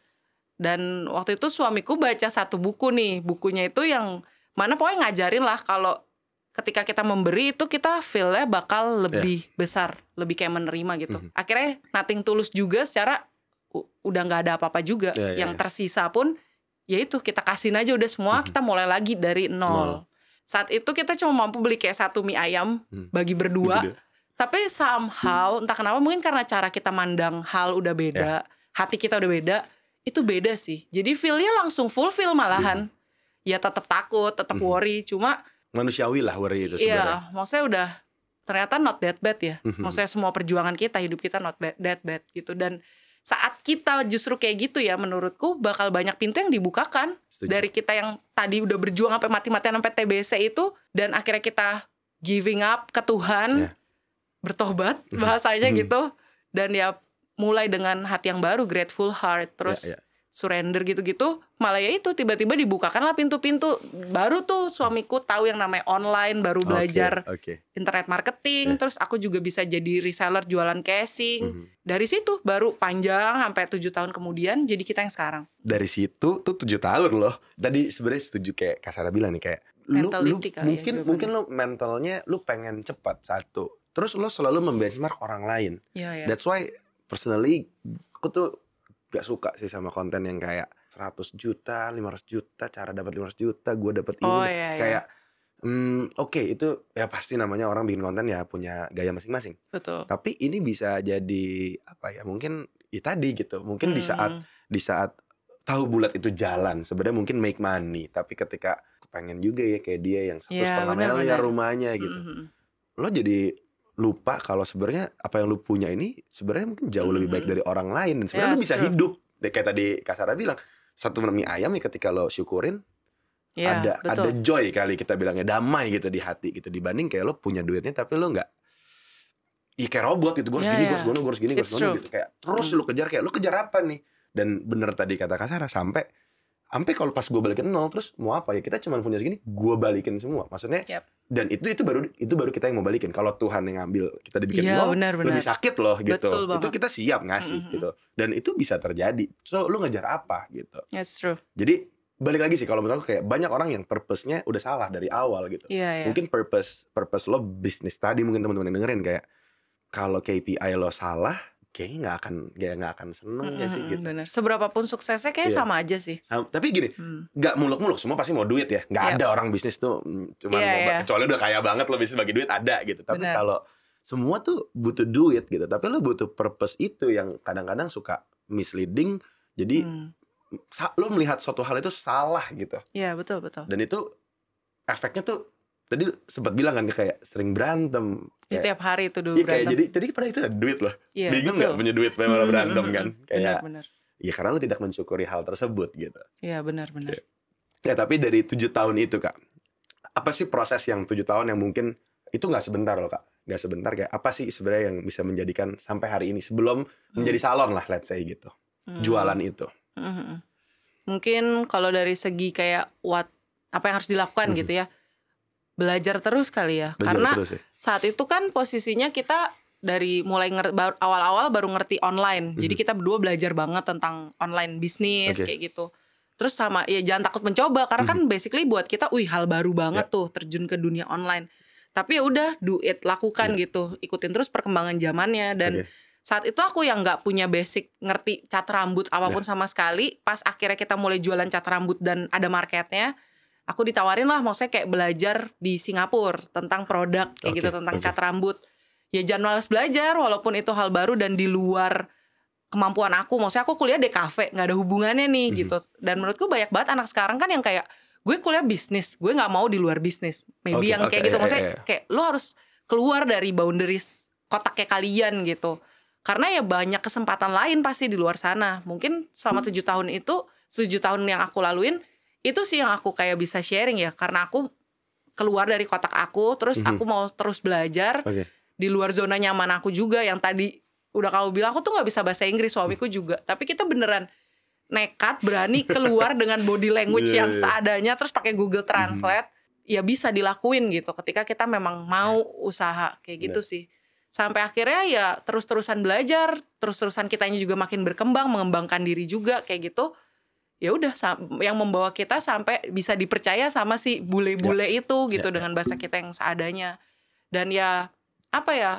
dan waktu itu suamiku baca satu buku nih bukunya itu yang mana pokoknya ngajarin lah kalau ketika kita memberi itu kita feelnya bakal lebih besar lebih kayak menerima gitu
Mhm.
akhirnya nothing tulus juga secara udah nggak ada apa-apa juga
Ya, ya,
yang
ya.
tersisa pun ya itu kita kasihin aja udah semua
Mhm.
kita mulai lagi dari
Nol.
nol saat itu kita cuma mampu beli kayak satu mie ayam
Hmm.
bagi berdua
Gitu.
Tapi somehow entah kenapa mungkin karena cara kita mandang hal udah beda hati kita udah beda itu beda sih jadi feelnya langsung fulfill malahan ya tetap takut tetap
Mhm.
worry cuma
Manusiawi lah worry itu sebenarnya.
iya maksudnya udah ternyata not that bad ya
Mhm.
maksudnya semua perjuangan kita hidup kita not bad, that bad gitu dan saat kita justru kayak gitu ya menurutku bakal banyak pintu yang dibukakan
Setuju.
dari kita yang tadi udah berjuang sampai mati-matian sampai TBC itu dan akhirnya kita giving up ke Tuhan
Ya.
Bertobat
Mhm.
bahasanya
Mhm.
gitu dan ya mulai dengan hati yang baru grateful heart terus
Ya, ya.
surrender gitu-gitu malah ya itu tiba-tiba dibukakanlah pintu-pintu baru tuh suamiku tahu yang namanya online baru belajar
Oke.
internet marketing
Ya.
terus aku juga bisa jadi reseller jualan casing
Mhm.
dari situ baru panjang sampai tujuh tahun kemudian jadi kita yang sekarang
Dari situ tuh tujuh tahun loh. Tadi sebenarnya setuju kayak Kasara bilang nih kayak lu, lu
ya
mungkin
jawabannya.
mungkin lu mentalnya lu pengen cepat satu. Terus lu selalu membenchmark orang lain.
Iya ya
That's why personally aku tuh gak suka sih sama konten yang kayak 100 juta, 500 juta, cara dapat 500 juta, gue dapat ini.
Oh, iya, iya.
Kayak hmm, oke itu ya pasti namanya orang bikin konten ya punya gaya masing-masing.
Betul.
Tapi ini bisa jadi apa ya? Mungkin ya tadi gitu. Mungkin di saat
Hmm.
di saat tahu bulat itu jalan, sebenarnya mungkin make money, tapi ketika pengen juga ya kayak dia yang satu
Iya,
setengah miliar rumahnya gitu.
Mhm.
Lo jadi lupa kalau sebenarnya apa yang lu punya ini sebenarnya mungkin jauh lebih baik dari orang lain dan sebenarnya
Yes,
lu bisa
true.
hidup. Deh, Kayak tadi Kasara bilang, satu mie ayam ya ketika lo syukurin
Ya,
ada
betul.
ada joy kali kita bilangnya damai gitu di hati gitu dibanding kayak lo punya duitnya tapi lo nggak Ih kayak robot gitu gue harus
Ya,
gini gue harus gono gue harus gini gue harus gono
true.
gitu kayak terus
Hmm.
lo kejar kayak lo kejar apa nih dan bener tadi kata Kasara sampai sampai kalau pas gue balikin nol terus mau apa ya kita cuma punya segini gue balikin semua maksudnya
Yap.
dan itu itu baru itu baru kita yang mau balikin kalau Tuhan yang ngambil kita dibikin
Iya,
nol
benar, benar.
lebih sakit loh gitu
Betul
itu kita siap ngasih
Mhm.
gitu dan itu bisa terjadi so lo ngejar apa gitu
That's true.
jadi balik lagi sih kalau menurut aku kayak banyak orang yang purpose-nya udah salah dari awal gitu.
Iya, iya.
Mungkin purpose purpose lo bisnis tadi mungkin teman-teman yang dengerin kayak kalau KPI lo salah, kayaknya nggak akan kayak nggak akan seneng ya sih gitu.
Bener. Seberapapun suksesnya kayak
Iya.
sama aja sih.
Sam- Tapi gini,
Hmm.
nggak muluk-muluk semua pasti mau duit ya. Nggak
Yap.
ada orang bisnis tuh mm, cuman
Iya,
mau
iya.
kecuali udah kaya banget lo bisnis bagi duit ada gitu. Tapi kalau semua tuh butuh duit gitu. Tapi lo butuh purpose itu yang kadang-kadang suka misleading. Jadi
Hmm.
lo melihat suatu hal itu salah gitu.
Iya, betul, betul.
dan itu efeknya tuh tadi sempat bilang kan kayak sering berantem Kayak
tiap hari itu dulu
iya kayak
berantem.
jadi jadi pada itu ada duit loh
Iya,
bingung nggak punya duit malah
Hmm,
berantem
hmm,
kan
hmm.
kayak
Benar, benar.
ya karena lu tidak mensyukuri hal tersebut gitu
Iya, benar, benar.
ya tapi dari tujuh tahun itu kak apa sih proses yang tujuh tahun yang mungkin itu nggak sebentar loh kak nggak sebentar kayak apa sih sebenarnya yang bisa menjadikan sampai hari ini sebelum menjadi salon lah let's say gitu
Hmm.
jualan itu
Mhm. Mungkin kalau dari segi kayak what apa yang harus dilakukan
Mhm.
gitu ya. Belajar terus kali ya.
Belajar
Karena
terus ya
saat itu kan posisinya kita dari mulai awal-awal baru ngerti online. Jadi
Mhm.
kita berdua belajar banget tentang online bisnis
Oke.
kayak gitu. Terus sama ya jangan takut mencoba karena kan basically buat kita wih hal baru banget
Ya.
tuh terjun ke dunia online. Tapi ya udah do it lakukan gitu. Ikutin terus perkembangan zamannya dan
Oke.
saat itu aku yang nggak punya basic ngerti cat rambut apa pun
Ya.
sama sekali pas akhirnya kita mulai jualan cat rambut dan ada marketnya aku ditawarin lah maksudnya kayak belajar di Singapura tentang produk kayak
Oke,
gitu tentang
oke.
cat rambut ya jangan malas belajar walaupun itu hal baru dan di luar kemampuan aku maksudnya aku kuliah di kafe nggak ada hubungannya nih
Mhm.
gitu dan menurutku banyak banget anak sekarang kan yang kayak gue kuliah bisnis gue nggak mau di luar bisnis maybe
Oke,
yang kayak gitu
iya,
maksudnya
iya, iya.
kayak lo harus keluar dari boundaries kotaknya kalian gitu karena ya banyak kesempatan lain pasti di luar sana mungkin selama
Hmm.
tujuh tahun itu tujuh tahun yang aku laluin itu sih yang aku kayak bisa sharing ya karena aku keluar dari kotak aku terus
Mhm.
aku mau terus belajar
oke.
di luar zona nyaman aku juga yang tadi udah kamu bilang aku tuh nggak bisa bahasa Inggris suamiku juga. Tapi kita beneran nekat berani keluar dengan body language
Iya,
yang
iya.
seadanya terus pakai Google Translate ya bisa dilakuin gitu. Ketika kita memang mau usaha kayak gitu sih. Sampai akhirnya ya terus-terusan belajar terus-terusan kitanya juga makin berkembang mengembangkan diri juga kayak gitu ya udah yang membawa kita sampai bisa dipercaya sama si bule-bule itu gitu
Ya, ya.
dengan bahasa kita yang seadanya dan ya apa ya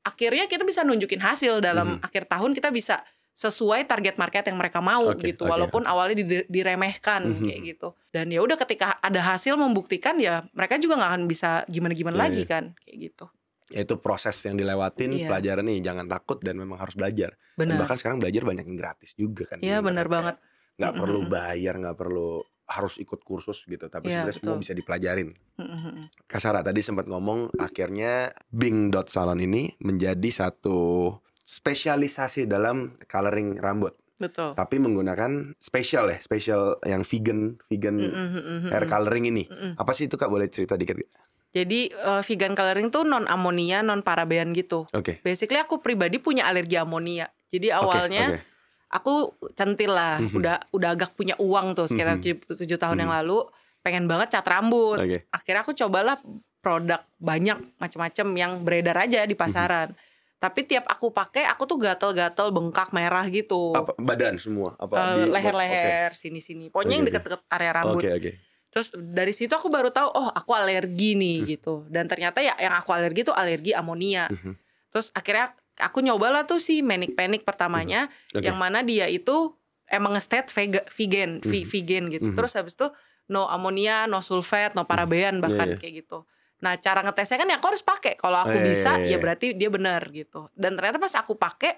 akhirnya kita bisa nunjukin hasil dalam
Mhm.
akhir tahun kita bisa sesuai target market yang mereka mau
Oke,
gitu
oke,
walaupun awalnya dire- diremehkan
Mhm.
kayak gitu dan ya udah ketika ada hasil membuktikan ya mereka juga nggak akan bisa gimana-gimana
Iya,
lagi
iya.
kan kayak gitu
Ya, itu proses yang dilewatin
Iya.
pelajaran nih jangan takut dan memang harus belajar Dan bahkan sekarang belajar banyak yang gratis juga kan
iya benar
internet.
banget
nggak
Mm-mm.
perlu bayar nggak perlu harus ikut kursus gitu tapi
Iya,
sebenarnya semua bisa dipelajarin
Mhm.
Kasara tadi sempat ngomong akhirnya Bing Dot Salon ini menjadi satu spesialisasi dalam coloring rambut
betul
tapi menggunakan spesial ya spesial yang vegan vegan
Mhm, mhm,
hair coloring ini
Mhm.
apa sih itu kak boleh cerita dikit Kak?
jadi eh, vegan coloring tuh non amonia non paraben gitu
oke
basically aku pribadi punya alergi amonia jadi awalnya
oke.
Aku centil lah.
Mhm.
udah udah agak punya uang tuh sekitar
Mhm.
tujuh, tujuh tahun yang
Mhm.
lalu. Pengen banget cat rambut.
Oke.
Akhirnya aku cobalah produk banyak macam-macam yang beredar aja di pasaran. Tapi tiap aku pakai aku tuh gatel-gatel bengkak merah gitu.
Apa badan semua? Apa
Eh, leher-leher sini-sini. Pokoknya yang
Oke, oke.
deket-deket area rambut.
Oke oke.
Terus dari situ aku baru tahu oh aku alergi nih
Hmm.
gitu. Dan ternyata ya yang aku alergi tuh alergi amonia.
Mhm.
terus akhirnya aku nyobalah tuh si manic panic pertamanya
Oke.
yang mana dia itu emang nge-state vega- vegan, vi-
Mhm.
vegan gitu.
Mhm.
Terus habis itu no amonia, no sulfat, no paraben bahkan
Iya, iya.
kayak gitu. Nah, cara ngetesnya kan ya aku harus pakai. Kalau aku
Oh, iya,
bisa,
iya, iya.
ya berarti dia benar gitu. Dan ternyata pas aku pakai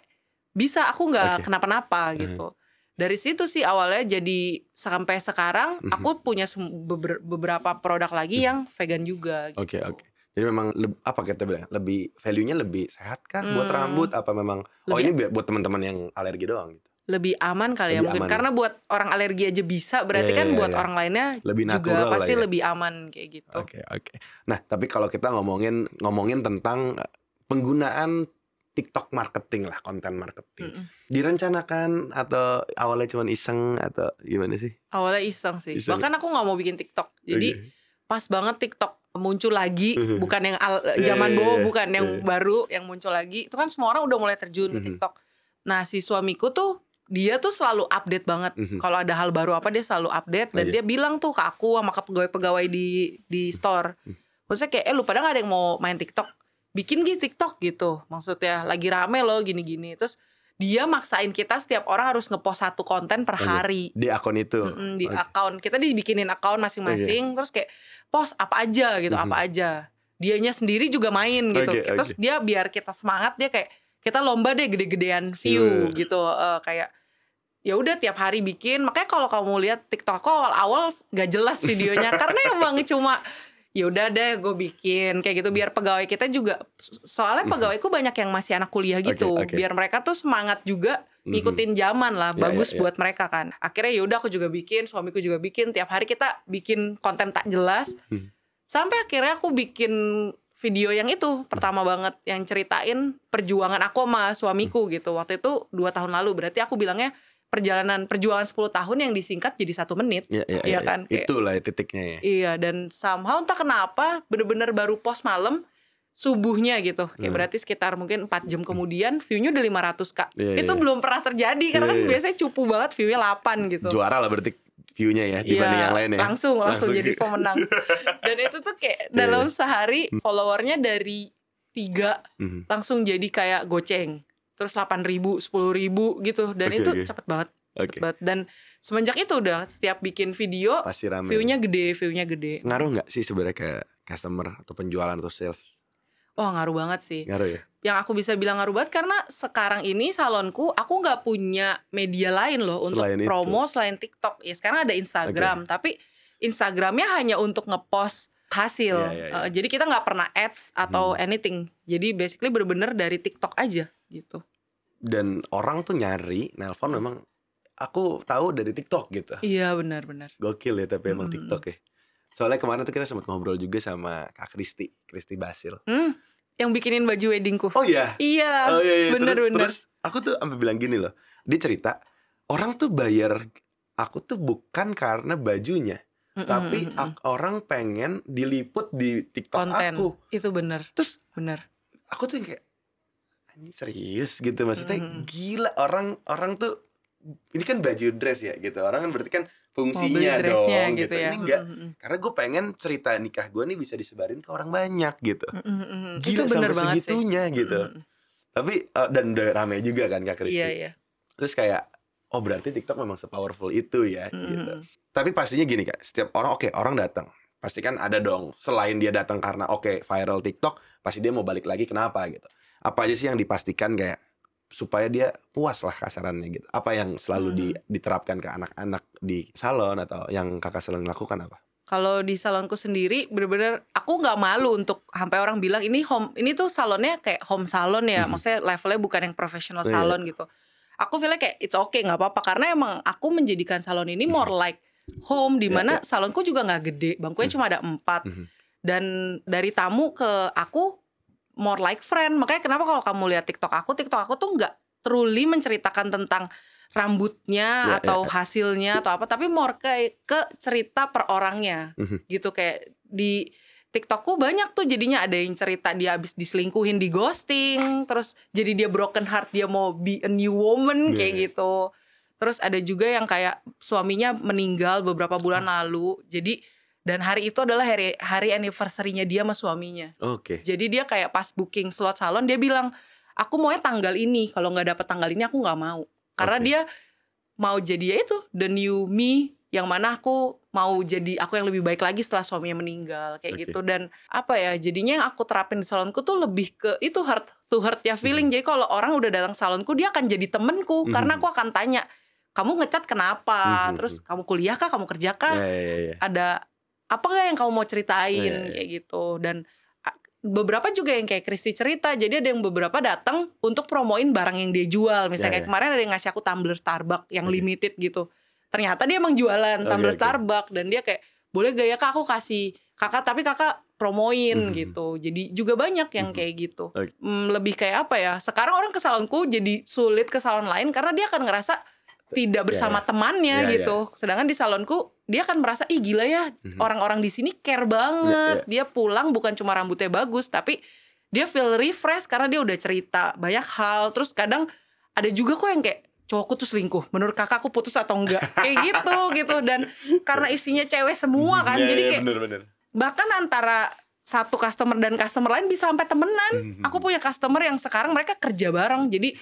bisa aku nggak
Oke.
kenapa-napa
Mhm.
gitu. Dari situ sih awalnya jadi sampai sekarang
Mhm.
aku punya beber- beberapa produk lagi
Mhm.
yang vegan juga gitu.
Oke oke. Jadi memang apa kita bilang lebih value-nya lebih sehat kah buat
Hmm.
rambut apa memang oh
Lebih-
ini bi- buat teman-teman yang alergi doang gitu.
Lebih aman kali ya
Lebih
mungkin
aman.
karena buat orang alergi aja bisa berarti
Iya,
kan
iya,
buat
iya.
orang lainnya
Lebih
juga pasti
ya.
lebih aman kayak gitu.
Oke oke. Nah tapi kalau kita ngomongin ngomongin tentang eh, penggunaan TikTok marketing lah konten marketing
Mm-mm.
direncanakan atau awalnya cuma iseng atau gimana sih?
Awalnya iseng sih.
Iseng.
Bahkan aku nggak mau bikin TikTok. Jadi
Oke.
pas banget TikTok muncul lagi,
Mhm.
bukan yang al-
Iya,
zaman
iya,
dulu,
iya.
bukan yang
Iya.
baru yang muncul lagi. Itu kan semua orang udah mulai terjun ke. TikTok. Nah si suamiku tuh dia tuh selalu update banget. Kalau ada hal baru apa dia selalu update dan
Aja.
dia bilang tuh ke aku sama ke pegawai-pegawai di di store. Maksudnya kayak eh lu pada nggak ada yang mau main TikTok? Bikin gitu TikTok gitu. Maksudnya lagi rame loh gini-gini. Terus dia maksain kita setiap orang harus ngepost satu konten per hari.
Di akun itu.
Mm-mm, di
Oke.
account kita dibikinin account masing-masing terus kayak post apa aja gitu
Mhm.
apa aja dianya sendiri juga main gitu
Oke,
terus
oke.
dia biar kita semangat dia kayak kita lomba deh gede-gedean view
Iya.
gitu Eh, kayak ya udah tiap hari bikin makanya kalau kamu lihat TikTok aku awal-awal gak jelas videonya karena emang cuma ya udah deh gue bikin kayak gitu biar pegawai kita juga soalnya
Mhm.
pegawaiku banyak yang masih anak kuliah gitu
Oke, oke.
biar mereka tuh semangat juga
Mhm.
ngikutin zaman lah
Ya,
bagus
ya, ya.
buat mereka kan akhirnya yaudah aku juga bikin suamiku juga bikin tiap hari kita bikin konten tak jelas
Hmm.
sampai akhirnya aku bikin video yang itu pertama banget yang ceritain perjuangan aku sama suamiku gitu waktu itu dua tahun lalu berarti aku bilangnya perjalanan perjuangan 10 tahun yang disingkat jadi satu menit
Ya, ya,
Iya
ya,
kan, kayak-
Itulah ya titiknya ya.
Iya dan somehow entah kenapa bener-bener baru post malam subuhnya gitu kayak
Hmm.
berarti sekitar mungkin 4 jam kemudian viewnya udah 500 kak
Iya,
itu
iya.
belum pernah terjadi karena
Iya,
kan
iya.
biasanya cupu banget viewnya 8 gitu
Juara lah berarti view-nya ya dibanding
Iya,
yang lain ya.
langsung langsung,
Langsung
jadi
gitu.
pemenang dan itu tuh kayak
Iya,
dalam
iya.
sehari followernya dari tiga
Mhm.
langsung jadi kayak goceng terus 8 ribu 10 ribu gitu dan
Oke,
itu
oke.
cepet banget
Oke.
cepet banget dan semenjak itu udah setiap bikin video
Pasti rame.
viewnya gede viewnya gede
ngaruh nggak sih sebenarnya ke customer atau penjualan atau sales?
oh ngaruh banget sih
Ngaruh ya.
yang aku bisa bilang ngaruh banget karena sekarang ini salonku aku nggak punya media lain loh untuk
Selain itu.
promo selain TikTok ya sekarang ada Instagram tapi Instagramnya hanya untuk ngepost hasil
Iya, iya, iya.
Eh, jadi kita nggak pernah ads atau
Hmm.
anything jadi basically bener-bener dari TikTok aja gitu
Dan orang tuh nyari, nelpon memang aku tahu dari TikTok gitu.
iya benar-benar
Gokil ya tapi emang
Mm-mm.
TikTok ya. Soalnya kemarin tuh kita sempat ngobrol juga sama Kak Kristi, Kristi Basil.
hmm, yang bikinin baju weddingku
Oh iya.
iya
Oh iya, iya.
bener,
terus,
bener.
terus aku tuh sampai bilang gini loh. Dia cerita, orang tuh bayar aku tuh bukan karena bajunya,
Mm-mm,
tapi
mm-mm.
ak- orang pengen diliput di TikTok
konten
aku.
itu bener
Terus
bener
aku tuh kayak ini serius? Gitu. Maksudnya
Mm-mm.
gila orang orang tuh ini kan baju dress ya gitu. Orang kan berarti kan fungsinya dong
gitu.
gitu,
ya.
Ini enggak.
Mm-mm,
karena gue pengen cerita nikah gue nih bisa disebarin ke orang banyak gitu.
Mm-mm, mm-mm.
gila
itu bener
sampai
banget sih.
segitunya gitu.
Mm-mm.
tapi eh, dan udah rame juga kan kak Kristi.
Iya iya.
Terus kayak oh berarti TikTok memang sepowerful itu ya
Mm-mm.
gitu. tapi pastinya gini kak. Setiap orang oke orang datang. Pasti kan ada dong selain dia datang karena oke viral TikTok pasti dia mau balik lagi kenapa gitu apa aja sih yang dipastikan kayak supaya dia puas lah kasarannya gitu apa yang selalu di- diterapkan ke anak-anak di salon atau yang kakak selalu lakukan apa
Kalau di salonku sendiri bener-bener aku nggak malu untuk sampai orang bilang ini home ini tuh salonnya kayak home salon ya,
Mhm.
maksudnya levelnya bukan yang profesional
Iya.
salon gitu. Aku feelnya kayak it's okay nggak apa-apa karena emang aku menjadikan salon ini more like home di
Iya,
mana
iya.
salonku juga nggak gede, bangkunya
Mhm.
cuma ada empat
Mhm.
dan dari tamu ke aku more like friend. Makanya kenapa kalau kamu lihat TikTok aku, TikTok aku tuh nggak truly menceritakan tentang rambutnya
Iya,
atau
iya.
hasilnya atau apa, tapi more ke ke cerita per orangnya
Mhm.
gitu kayak di TikTokku banyak tuh jadinya ada yang cerita dia habis diselingkuhin di ghosting, terus jadi dia broken heart dia mau be a new woman
Iya,
kayak
iya.
gitu. Terus ada juga yang kayak suaminya meninggal beberapa bulan lalu. Jadi dan hari itu adalah hari hari anniversary-nya dia sama suaminya.
oke
Jadi dia kayak pas booking slot salon dia bilang, "Aku maunya tanggal ini. Kalau nggak dapet tanggal ini aku nggak mau." Karena
Oke.
dia mau jadi ya itu the new me yang mana aku mau jadi aku yang lebih baik lagi setelah suaminya meninggal kayak
Oke.
gitu dan apa ya jadinya yang aku terapin di salonku tuh lebih ke itu heart to heart ya feeling jadi kalau orang udah datang salonku dia akan jadi temenku
Mhm.
karena aku akan tanya kamu ngecat kenapa
Mhm.
terus kamu kuliah kah kamu kerja kah
Ya, ya, ya, ya.
ada apa nggak yang kamu mau ceritain
Iya, iya.
kayak gitu dan beberapa juga yang kayak Kristi cerita jadi ada yang beberapa datang untuk promoin barang yang dia jual misalnya
Iya,
kayak
iya.
kemarin ada yang ngasih aku tumbler Starbucks yang
Oke.
limited gitu ternyata dia emang jualan
Oke,
tumbler
oke.
Starbucks dan dia kayak boleh gak ya kak aku kasih kakak tapi kakak promoin
Mhm.
gitu jadi juga banyak yang
Mhm.
kayak gitu
Oke.
Hmm, lebih kayak apa ya sekarang orang ke salonku jadi sulit ke salon lain karena dia akan ngerasa tidak bersama
ya.
temannya
Ya, ya.
gitu sedangkan di salonku dia akan merasa ih gila ya
Mhm.
orang-orang di sini care banget.
Ya,
Dia pulang bukan cuma rambutnya bagus, tapi dia feel refresh karena dia udah cerita banyak hal. Terus kadang ada juga kok yang kayak cowokku tuh selingkuh. Menurut kakak aku putus atau enggak? kayak gitu gitu dan karena isinya cewek semua kan,
Ya,
jadi
ya,
kayak
bener-bener.
bahkan antara satu customer dan customer lain bisa sampai temenan.
Mhm.
Aku punya customer yang sekarang mereka kerja bareng, jadi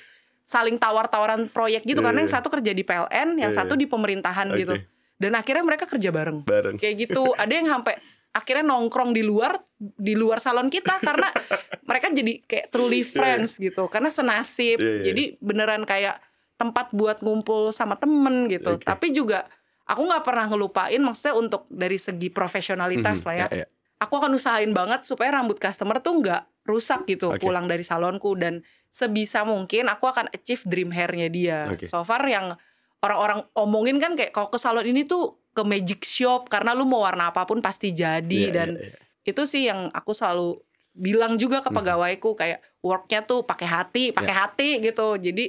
saling tawar-tawaran proyek gitu
Iya,
karena yang
iya.
satu kerja di PLN, yang
Iya,
satu
iya.
di pemerintahan
Oke.
gitu. Dan akhirnya mereka kerja bareng
bareng.
kayak gitu ada yang sampai akhirnya nongkrong di luar di luar salon kita karena mereka jadi kayak truly friends gitu karena senasib
Iya, iya.
jadi beneran kayak tempat buat ngumpul sama temen gitu
Oke.
tapi juga aku nggak pernah ngelupain maksudnya untuk dari segi profesionalitas
Mhm.
lah ya
ya.
aku akan usahain banget supaya rambut customer tuh nggak rusak gitu
Oke.
pulang dari salonku dan sebisa mungkin aku akan achieve dream hairnya dia.
Oke.
So far yang orang-orang omongin kan kayak kalau ke salon ini tuh ke magic shop karena lu mau warna apa pun pasti jadi
Iya,
dan
iya, iya.
itu sih yang aku selalu bilang juga ke
Mhm.
pegawaiku kayak worknya tuh pakai hati,
Iya.
pakai hati gitu. Jadi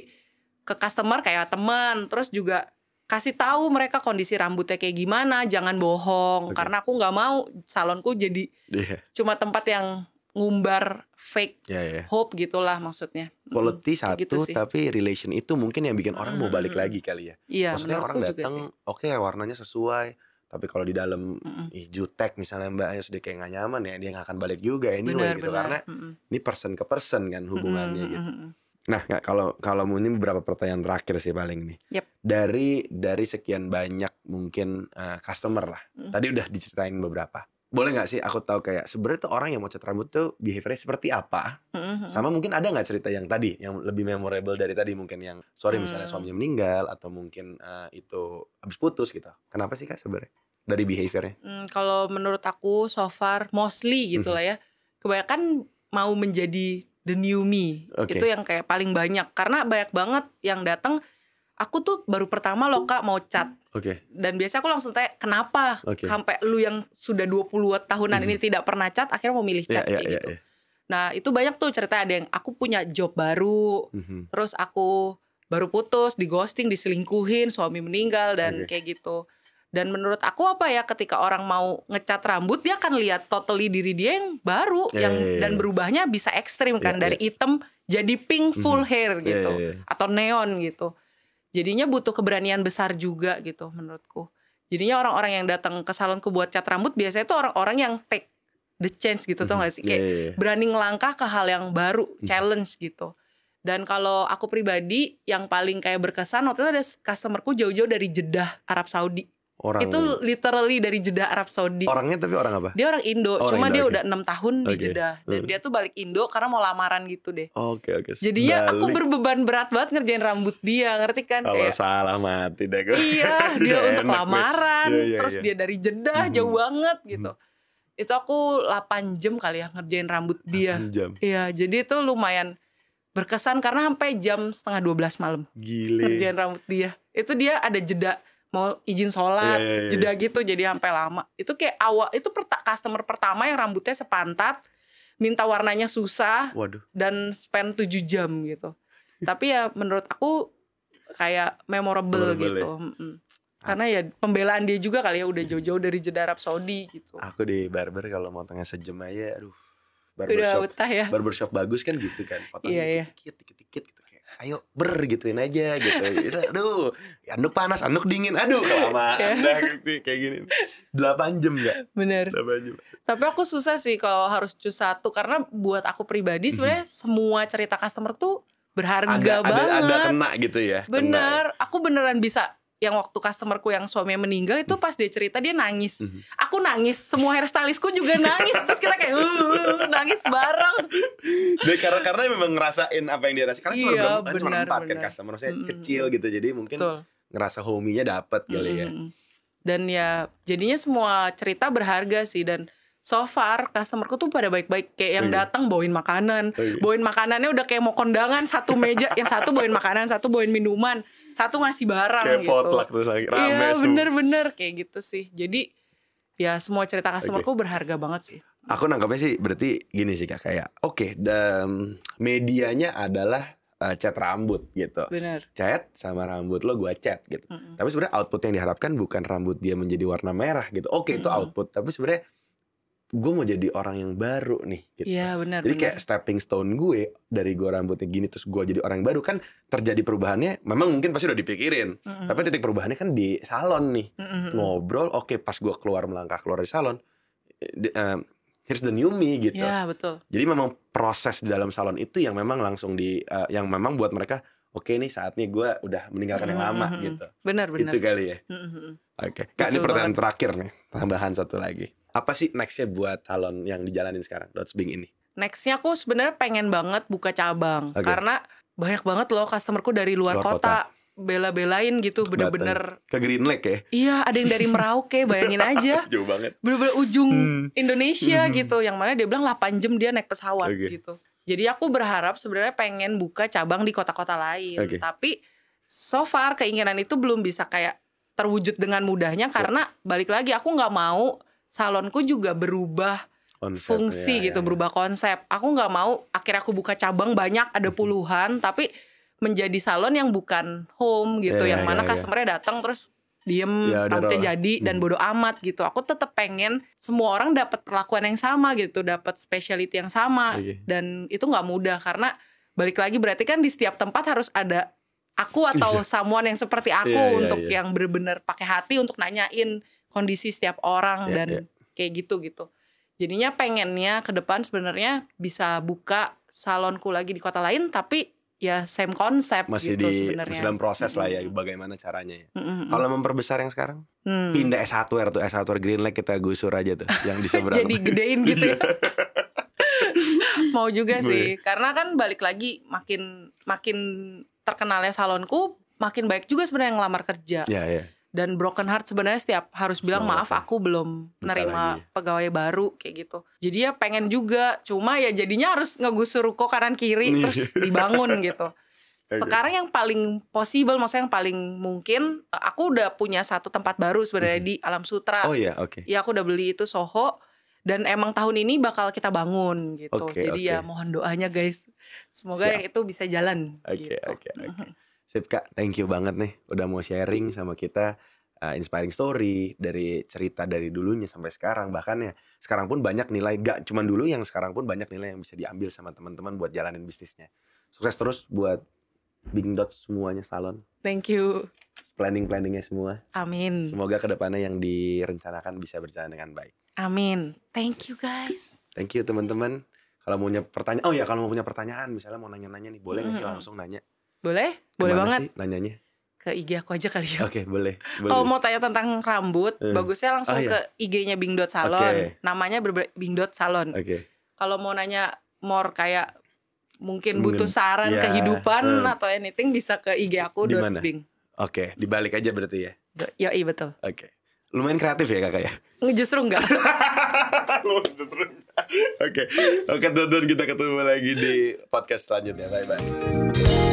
ke customer kayak teman, terus juga kasih tahu mereka kondisi rambutnya kayak gimana, jangan bohong
Oke.
karena aku nggak mau salonku jadi
Iya,
cuma tempat yang ngumbar fake
iya, iya.
hope gitulah maksudnya.
Quality
Mm,
satu
gitu sih.
tapi relation itu mungkin yang bikin orang mau balik
Mm, mm,
lagi kali ya.
Iya,
Maksudnya orang datang, oke warnanya sesuai, tapi kalau di dalam
Mm-mm.
ih jutek misalnya mbak ya sudah kayak nggak nyaman ya dia nggak akan balik juga anyway
Benar,
gitu
benar.
karena
Mm-mm.
ini person ke person kan hubungannya
Mm-mm,
gitu.
mm-mm.
Nah nggak kalau kalau ini beberapa pertanyaan terakhir sih paling nih.
Yep.
Dari dari sekian banyak mungkin eh, customer lah.
Mm.
Tadi udah diceritain beberapa. Boleh nggak sih aku tahu kayak sebenarnya tuh orang yang mau cat rambut tuh behaviornya seperti apa?
Mm-mm.
Sama mungkin ada nggak cerita yang tadi yang lebih memorable dari tadi mungkin yang sorry misalnya
Hmm.
suaminya meninggal atau mungkin eh, itu habis putus gitu. Kenapa sih kak sebenarnya dari behaviornya?
Hmm, kalau menurut aku so far mostly gitu
Mhm.
lah ya. Kebanyakan mau menjadi the new me.
Oke.
Itu yang kayak paling banyak karena banyak banget yang datang aku tuh baru pertama loh Kak mau cat
Oke.
dan biasanya aku langsung tanya kenapa
Oke.
sampai lu yang sudah 20 tahunan
Mhm.
ini tidak pernah cat akhirnya mau milih
Ya,
cat
ya,
kayak
ya,
gitu.
ya.
Nah, itu banyak tuh cerita ada yang aku punya job baru,
Mhm.
terus aku baru putus, di ghosting, diselingkuhin, suami meninggal dan
Oke.
kayak gitu. Dan menurut aku apa ya ketika orang mau ngecat rambut dia akan lihat totally diri dia yang baru
Ya,
yang
ya, ya,
dan
ya.
berubahnya bisa ekstrim kan
Ya,
dari hitam jadi pink full
Mhm.
hair
Ya,
gitu
ya, ya.
atau neon gitu. Jadinya butuh keberanian besar juga gitu menurutku. Jadinya orang-orang yang datang ke salonku buat cat rambut biasanya itu orang-orang yang take the chance gitu tau
Mhm.
gak sih
Ya,
kayak
ya, ya.
berani ngelangkah ke hal yang baru,
Mhm.
challenge gitu. Dan kalau aku pribadi yang paling kayak berkesan waktu itu ada customerku jauh-jauh dari Jeddah, Arab Saudi.
Orang
Itu literally dari Jeddah, Arab Saudi.
orangnya tapi orang apa?
Dia orang Indo,
Orang
cuma
Indo,
dia
oke.
udah enam tahun di
Oke.
Jeddah dan
Hmm.
dia tuh balik Indo karena mau lamaran gitu deh.
Oke oke.
Jadinya aku
Balik.
berbeban berat banget ngerjain rambut dia, ngerti kan
Kalau
kayak
salah mati deh gue.
Iya, dia
Udah
untuk
enak,
lamaran.
Iya, iya,
terus
iya.
dia dari Jeddah
Mhm.
jauh banget gitu. Itu aku 8 jam kali ya ngerjain rambut dia.
8 jam.
Iya, jadi itu lumayan berkesan karena sampai jam setengah 12 malam
Gile.
ngerjain rambut dia. Itu dia ada jeda mau izin sholat,
Iya, iya, iya.
jeda gitu jadi sampai lama. Itu kayak awal itu perta- customer pertama yang rambutnya sepantat, minta warnanya susah
Waduh.
dan spend 7 jam gitu. Tapi ya menurut aku kayak memorable,
Memorable
gitu. Mm-mm. Karena ya pembelaan dia juga kali ya udah jauh-jauh dari jeda Arab Saudi gitu.
Aku di barber kalau motongnya sejam aja aduh.
Udah
Barbershop
utah ya.
barbershop bagus kan gitu kan. Potong
Iya, iya.
dikit, dikit, dikit, gitu ayo ber gituin aja gitu. Gitu, Aduh, anduk panas, anduk dingin. Aduh, kelamaan
Iya.
dah gitu, kayak gini. 8 jam enggak?
Bener.
8 jam.
Tapi aku susah sih kalau harus choose satu karena buat aku pribadi sebenarnya semua cerita customer tuh berharga
ada, ada
banget.
ada kena gitu ya. kena.
Bener, aku beneran bisa yang waktu customerku yang suaminya meninggal itu pas dia cerita dia nangis.
Mhm.
Aku nangis, semua hairstylistku juga nangis. Terus kita kayak "Uh, nangis bareng.
Dia karena karena memang ngerasain apa yang dia rasain. Karena cuma
Iya,
kan cuma
benar,
empat kan customer saya
Mm-mm.
kecil gitu. Jadi mungkin
Betul.
ngerasa homie-nya dapet kali ya.
Mm-mm. Dan ya jadinya semua cerita berharga sih dan so far customerku tuh pada baik-baik kayak yang
Iya.
datang bawain makanan,
Oh, iya.
bawain makanannya udah kayak mau kondangan satu meja, yang satu bawain makanan, satu bawain minuman, satu ngasih barang
Kayak
gitu.
potluck terus lagi rame
Iya bener-bener kayak gitu sih. Jadi ya semua cerita customerku berharga banget sih.
Aku nangkapnya sih berarti gini sih kak kayak oke dan medianya adalah uh, cat rambut gitu.
Bener.
Cat sama rambut lo gua cat gitu.
Mm-mm.
Tapi sebenarnya output yang diharapkan bukan rambut dia menjadi warna merah gitu. Oke itu
Mm-mm.
output, tapi sebenarnya gue mau jadi orang yang baru nih gitu.
Iya benar.
Jadi
benar.
kayak stepping stone gue dari gue rambutnya gini terus gue jadi orang yang baru kan terjadi perubahannya. Memang mungkin pasti udah dipikirin,
Mm-mm.
tapi titik perubahannya kan di salon nih.
Mm-mm.
Ngobrol, oke pas gue keluar melangkah keluar dari salon, di- eh, here's the new me gitu.
Iya betul.
Jadi memang proses di dalam salon itu yang memang langsung di eh, yang memang buat mereka oke nih saatnya gue udah meninggalkan yang lama gitu.
Benar benar.
Itu kali ya.
Mm-mm.
Oke. Kak ini
Betul
pertanyaan terakhir nih, tambahan satu lagi. Apa sih nextnya buat salon yang dijalanin sekarang, Dots Bing ini?
Nextnya aku sebenarnya pengen banget buka cabang
Oke.
karena banyak banget loh customerku dari luar,
Luar
kota, bela-belain gitu bener-bener
Ke Green Lake ya?
iya ada yang dari Merauke bayangin aja
Jauh banget.
bener-bener ujung
Hmm.
Indonesia
Hmm.
gitu yang mana dia bilang 8 jam dia naik pesawat
Oke.
gitu jadi aku berharap sebenarnya pengen buka cabang di kota-kota lain
Oke.
tapi so far keinginan itu belum bisa kayak terwujud dengan mudahnya karena balik lagi aku nggak mau salonku juga berubah
Konsep,
fungsi
ya,
gitu
ya,
berubah konsep aku nggak mau akhirnya aku buka cabang banyak ada
Mhm.
puluhan tapi menjadi salon yang bukan home gitu
Ya,
yang
ya,
mana
ya.
customernya datang terus diem
Ya,
rambutnya jadi dan
Mhm.
bodo amat gitu aku tetap pengen semua orang dapat perlakuan yang sama gitu dapat specialty yang sama
Oke.
dan itu nggak mudah karena balik lagi berarti kan di setiap tempat harus ada aku atau someone yang seperti aku
Iya, iya,
untuk
iya.
yang bener-bener pakai hati untuk nanyain kondisi setiap orang
Iya,
dan
iya.
kayak gitu gitu. Jadinya pengennya ke depan sebenarnya bisa buka salonku lagi di kota lain tapi ya same konsep
Masih
gitu
di
sebenarnya.
masih dalam proses lah ya bagaimana caranya ya.
Mm-mm.
Kalau memperbesar yang sekarang,
Hmm.
pindah S1R tuh S1R Green Lake kita gusur aja tuh yang di seberang.
Jadi gedein gitu ya. Mau juga sih karena kan balik lagi makin makin terkenalnya salonku makin baik juga sebenarnya ngelamar kerja.
ya ya.
Dan broken heart sebenarnya setiap harus bilang maaf
ya.
aku belum nerima
lagi.
pegawai baru kayak gitu jadi ya pengen juga cuma ya jadinya harus ngegusur ruko kanan kiri
Iya.
terus dibangun gitu sekarang yang paling possible maksudnya yang paling mungkin aku udah punya satu tempat baru sebenarnya di Alam Sutra
Oh iya, oke.
ya aku udah beli itu Soho dan emang tahun ini bakal kita bangun gitu
Oke,
jadi
oke.
ya mohon doanya guys semoga
Siap.
yang itu bisa jalan
Oke,
gitu.
oke, oke. Sip Kak, thank you banget nih udah mau sharing sama kita uh, inspiring story dari cerita dari dulunya sampai sekarang bahkan ya sekarang pun banyak nilai gak cuman dulu yang sekarang pun banyak nilai yang bisa diambil sama teman-teman buat jalanin bisnisnya. Sukses terus buat Bing Dot semuanya salon,
thank you
planning-planningnya semua.
amin
Semoga ke depannya yang direncanakan bisa berjalan dengan baik.
Amin. Thank you guys.
Thank you teman-teman. Kalau mau punya pertanyaan, oh ya kalau mau punya pertanyaan, misalnya mau nanya-nanya nih, boleh nggak sih langsung nanya?
Boleh? Boleh
Ke mana
banget.
sih nanyanya?
Ke IG aku aja kali ya.
Oke, boleh. boleh.
Kalau mau tanya tentang rambut,
Eh.
bagusnya langsung
Oh, iya.
ke IG-nya Bing Dot Salon.
Oke.
Namanya bener Bing Dot Salon.
Oke.
Kalau mau nanya more kayak
mungkin
butuh saran
iya,
kehidupan
eh.
atau anything bisa ke IG aku
Di
Dots
mana?
Bing.
Oke, dibalik aja berarti ya.
Do- Yoi betul.
Oke. Lumayan kreatif ya kakak ya.
Justru enggak.
Lumayan justru. Oke. Oke, tonton kita ketemu lagi di podcast selanjutnya. Bye bye.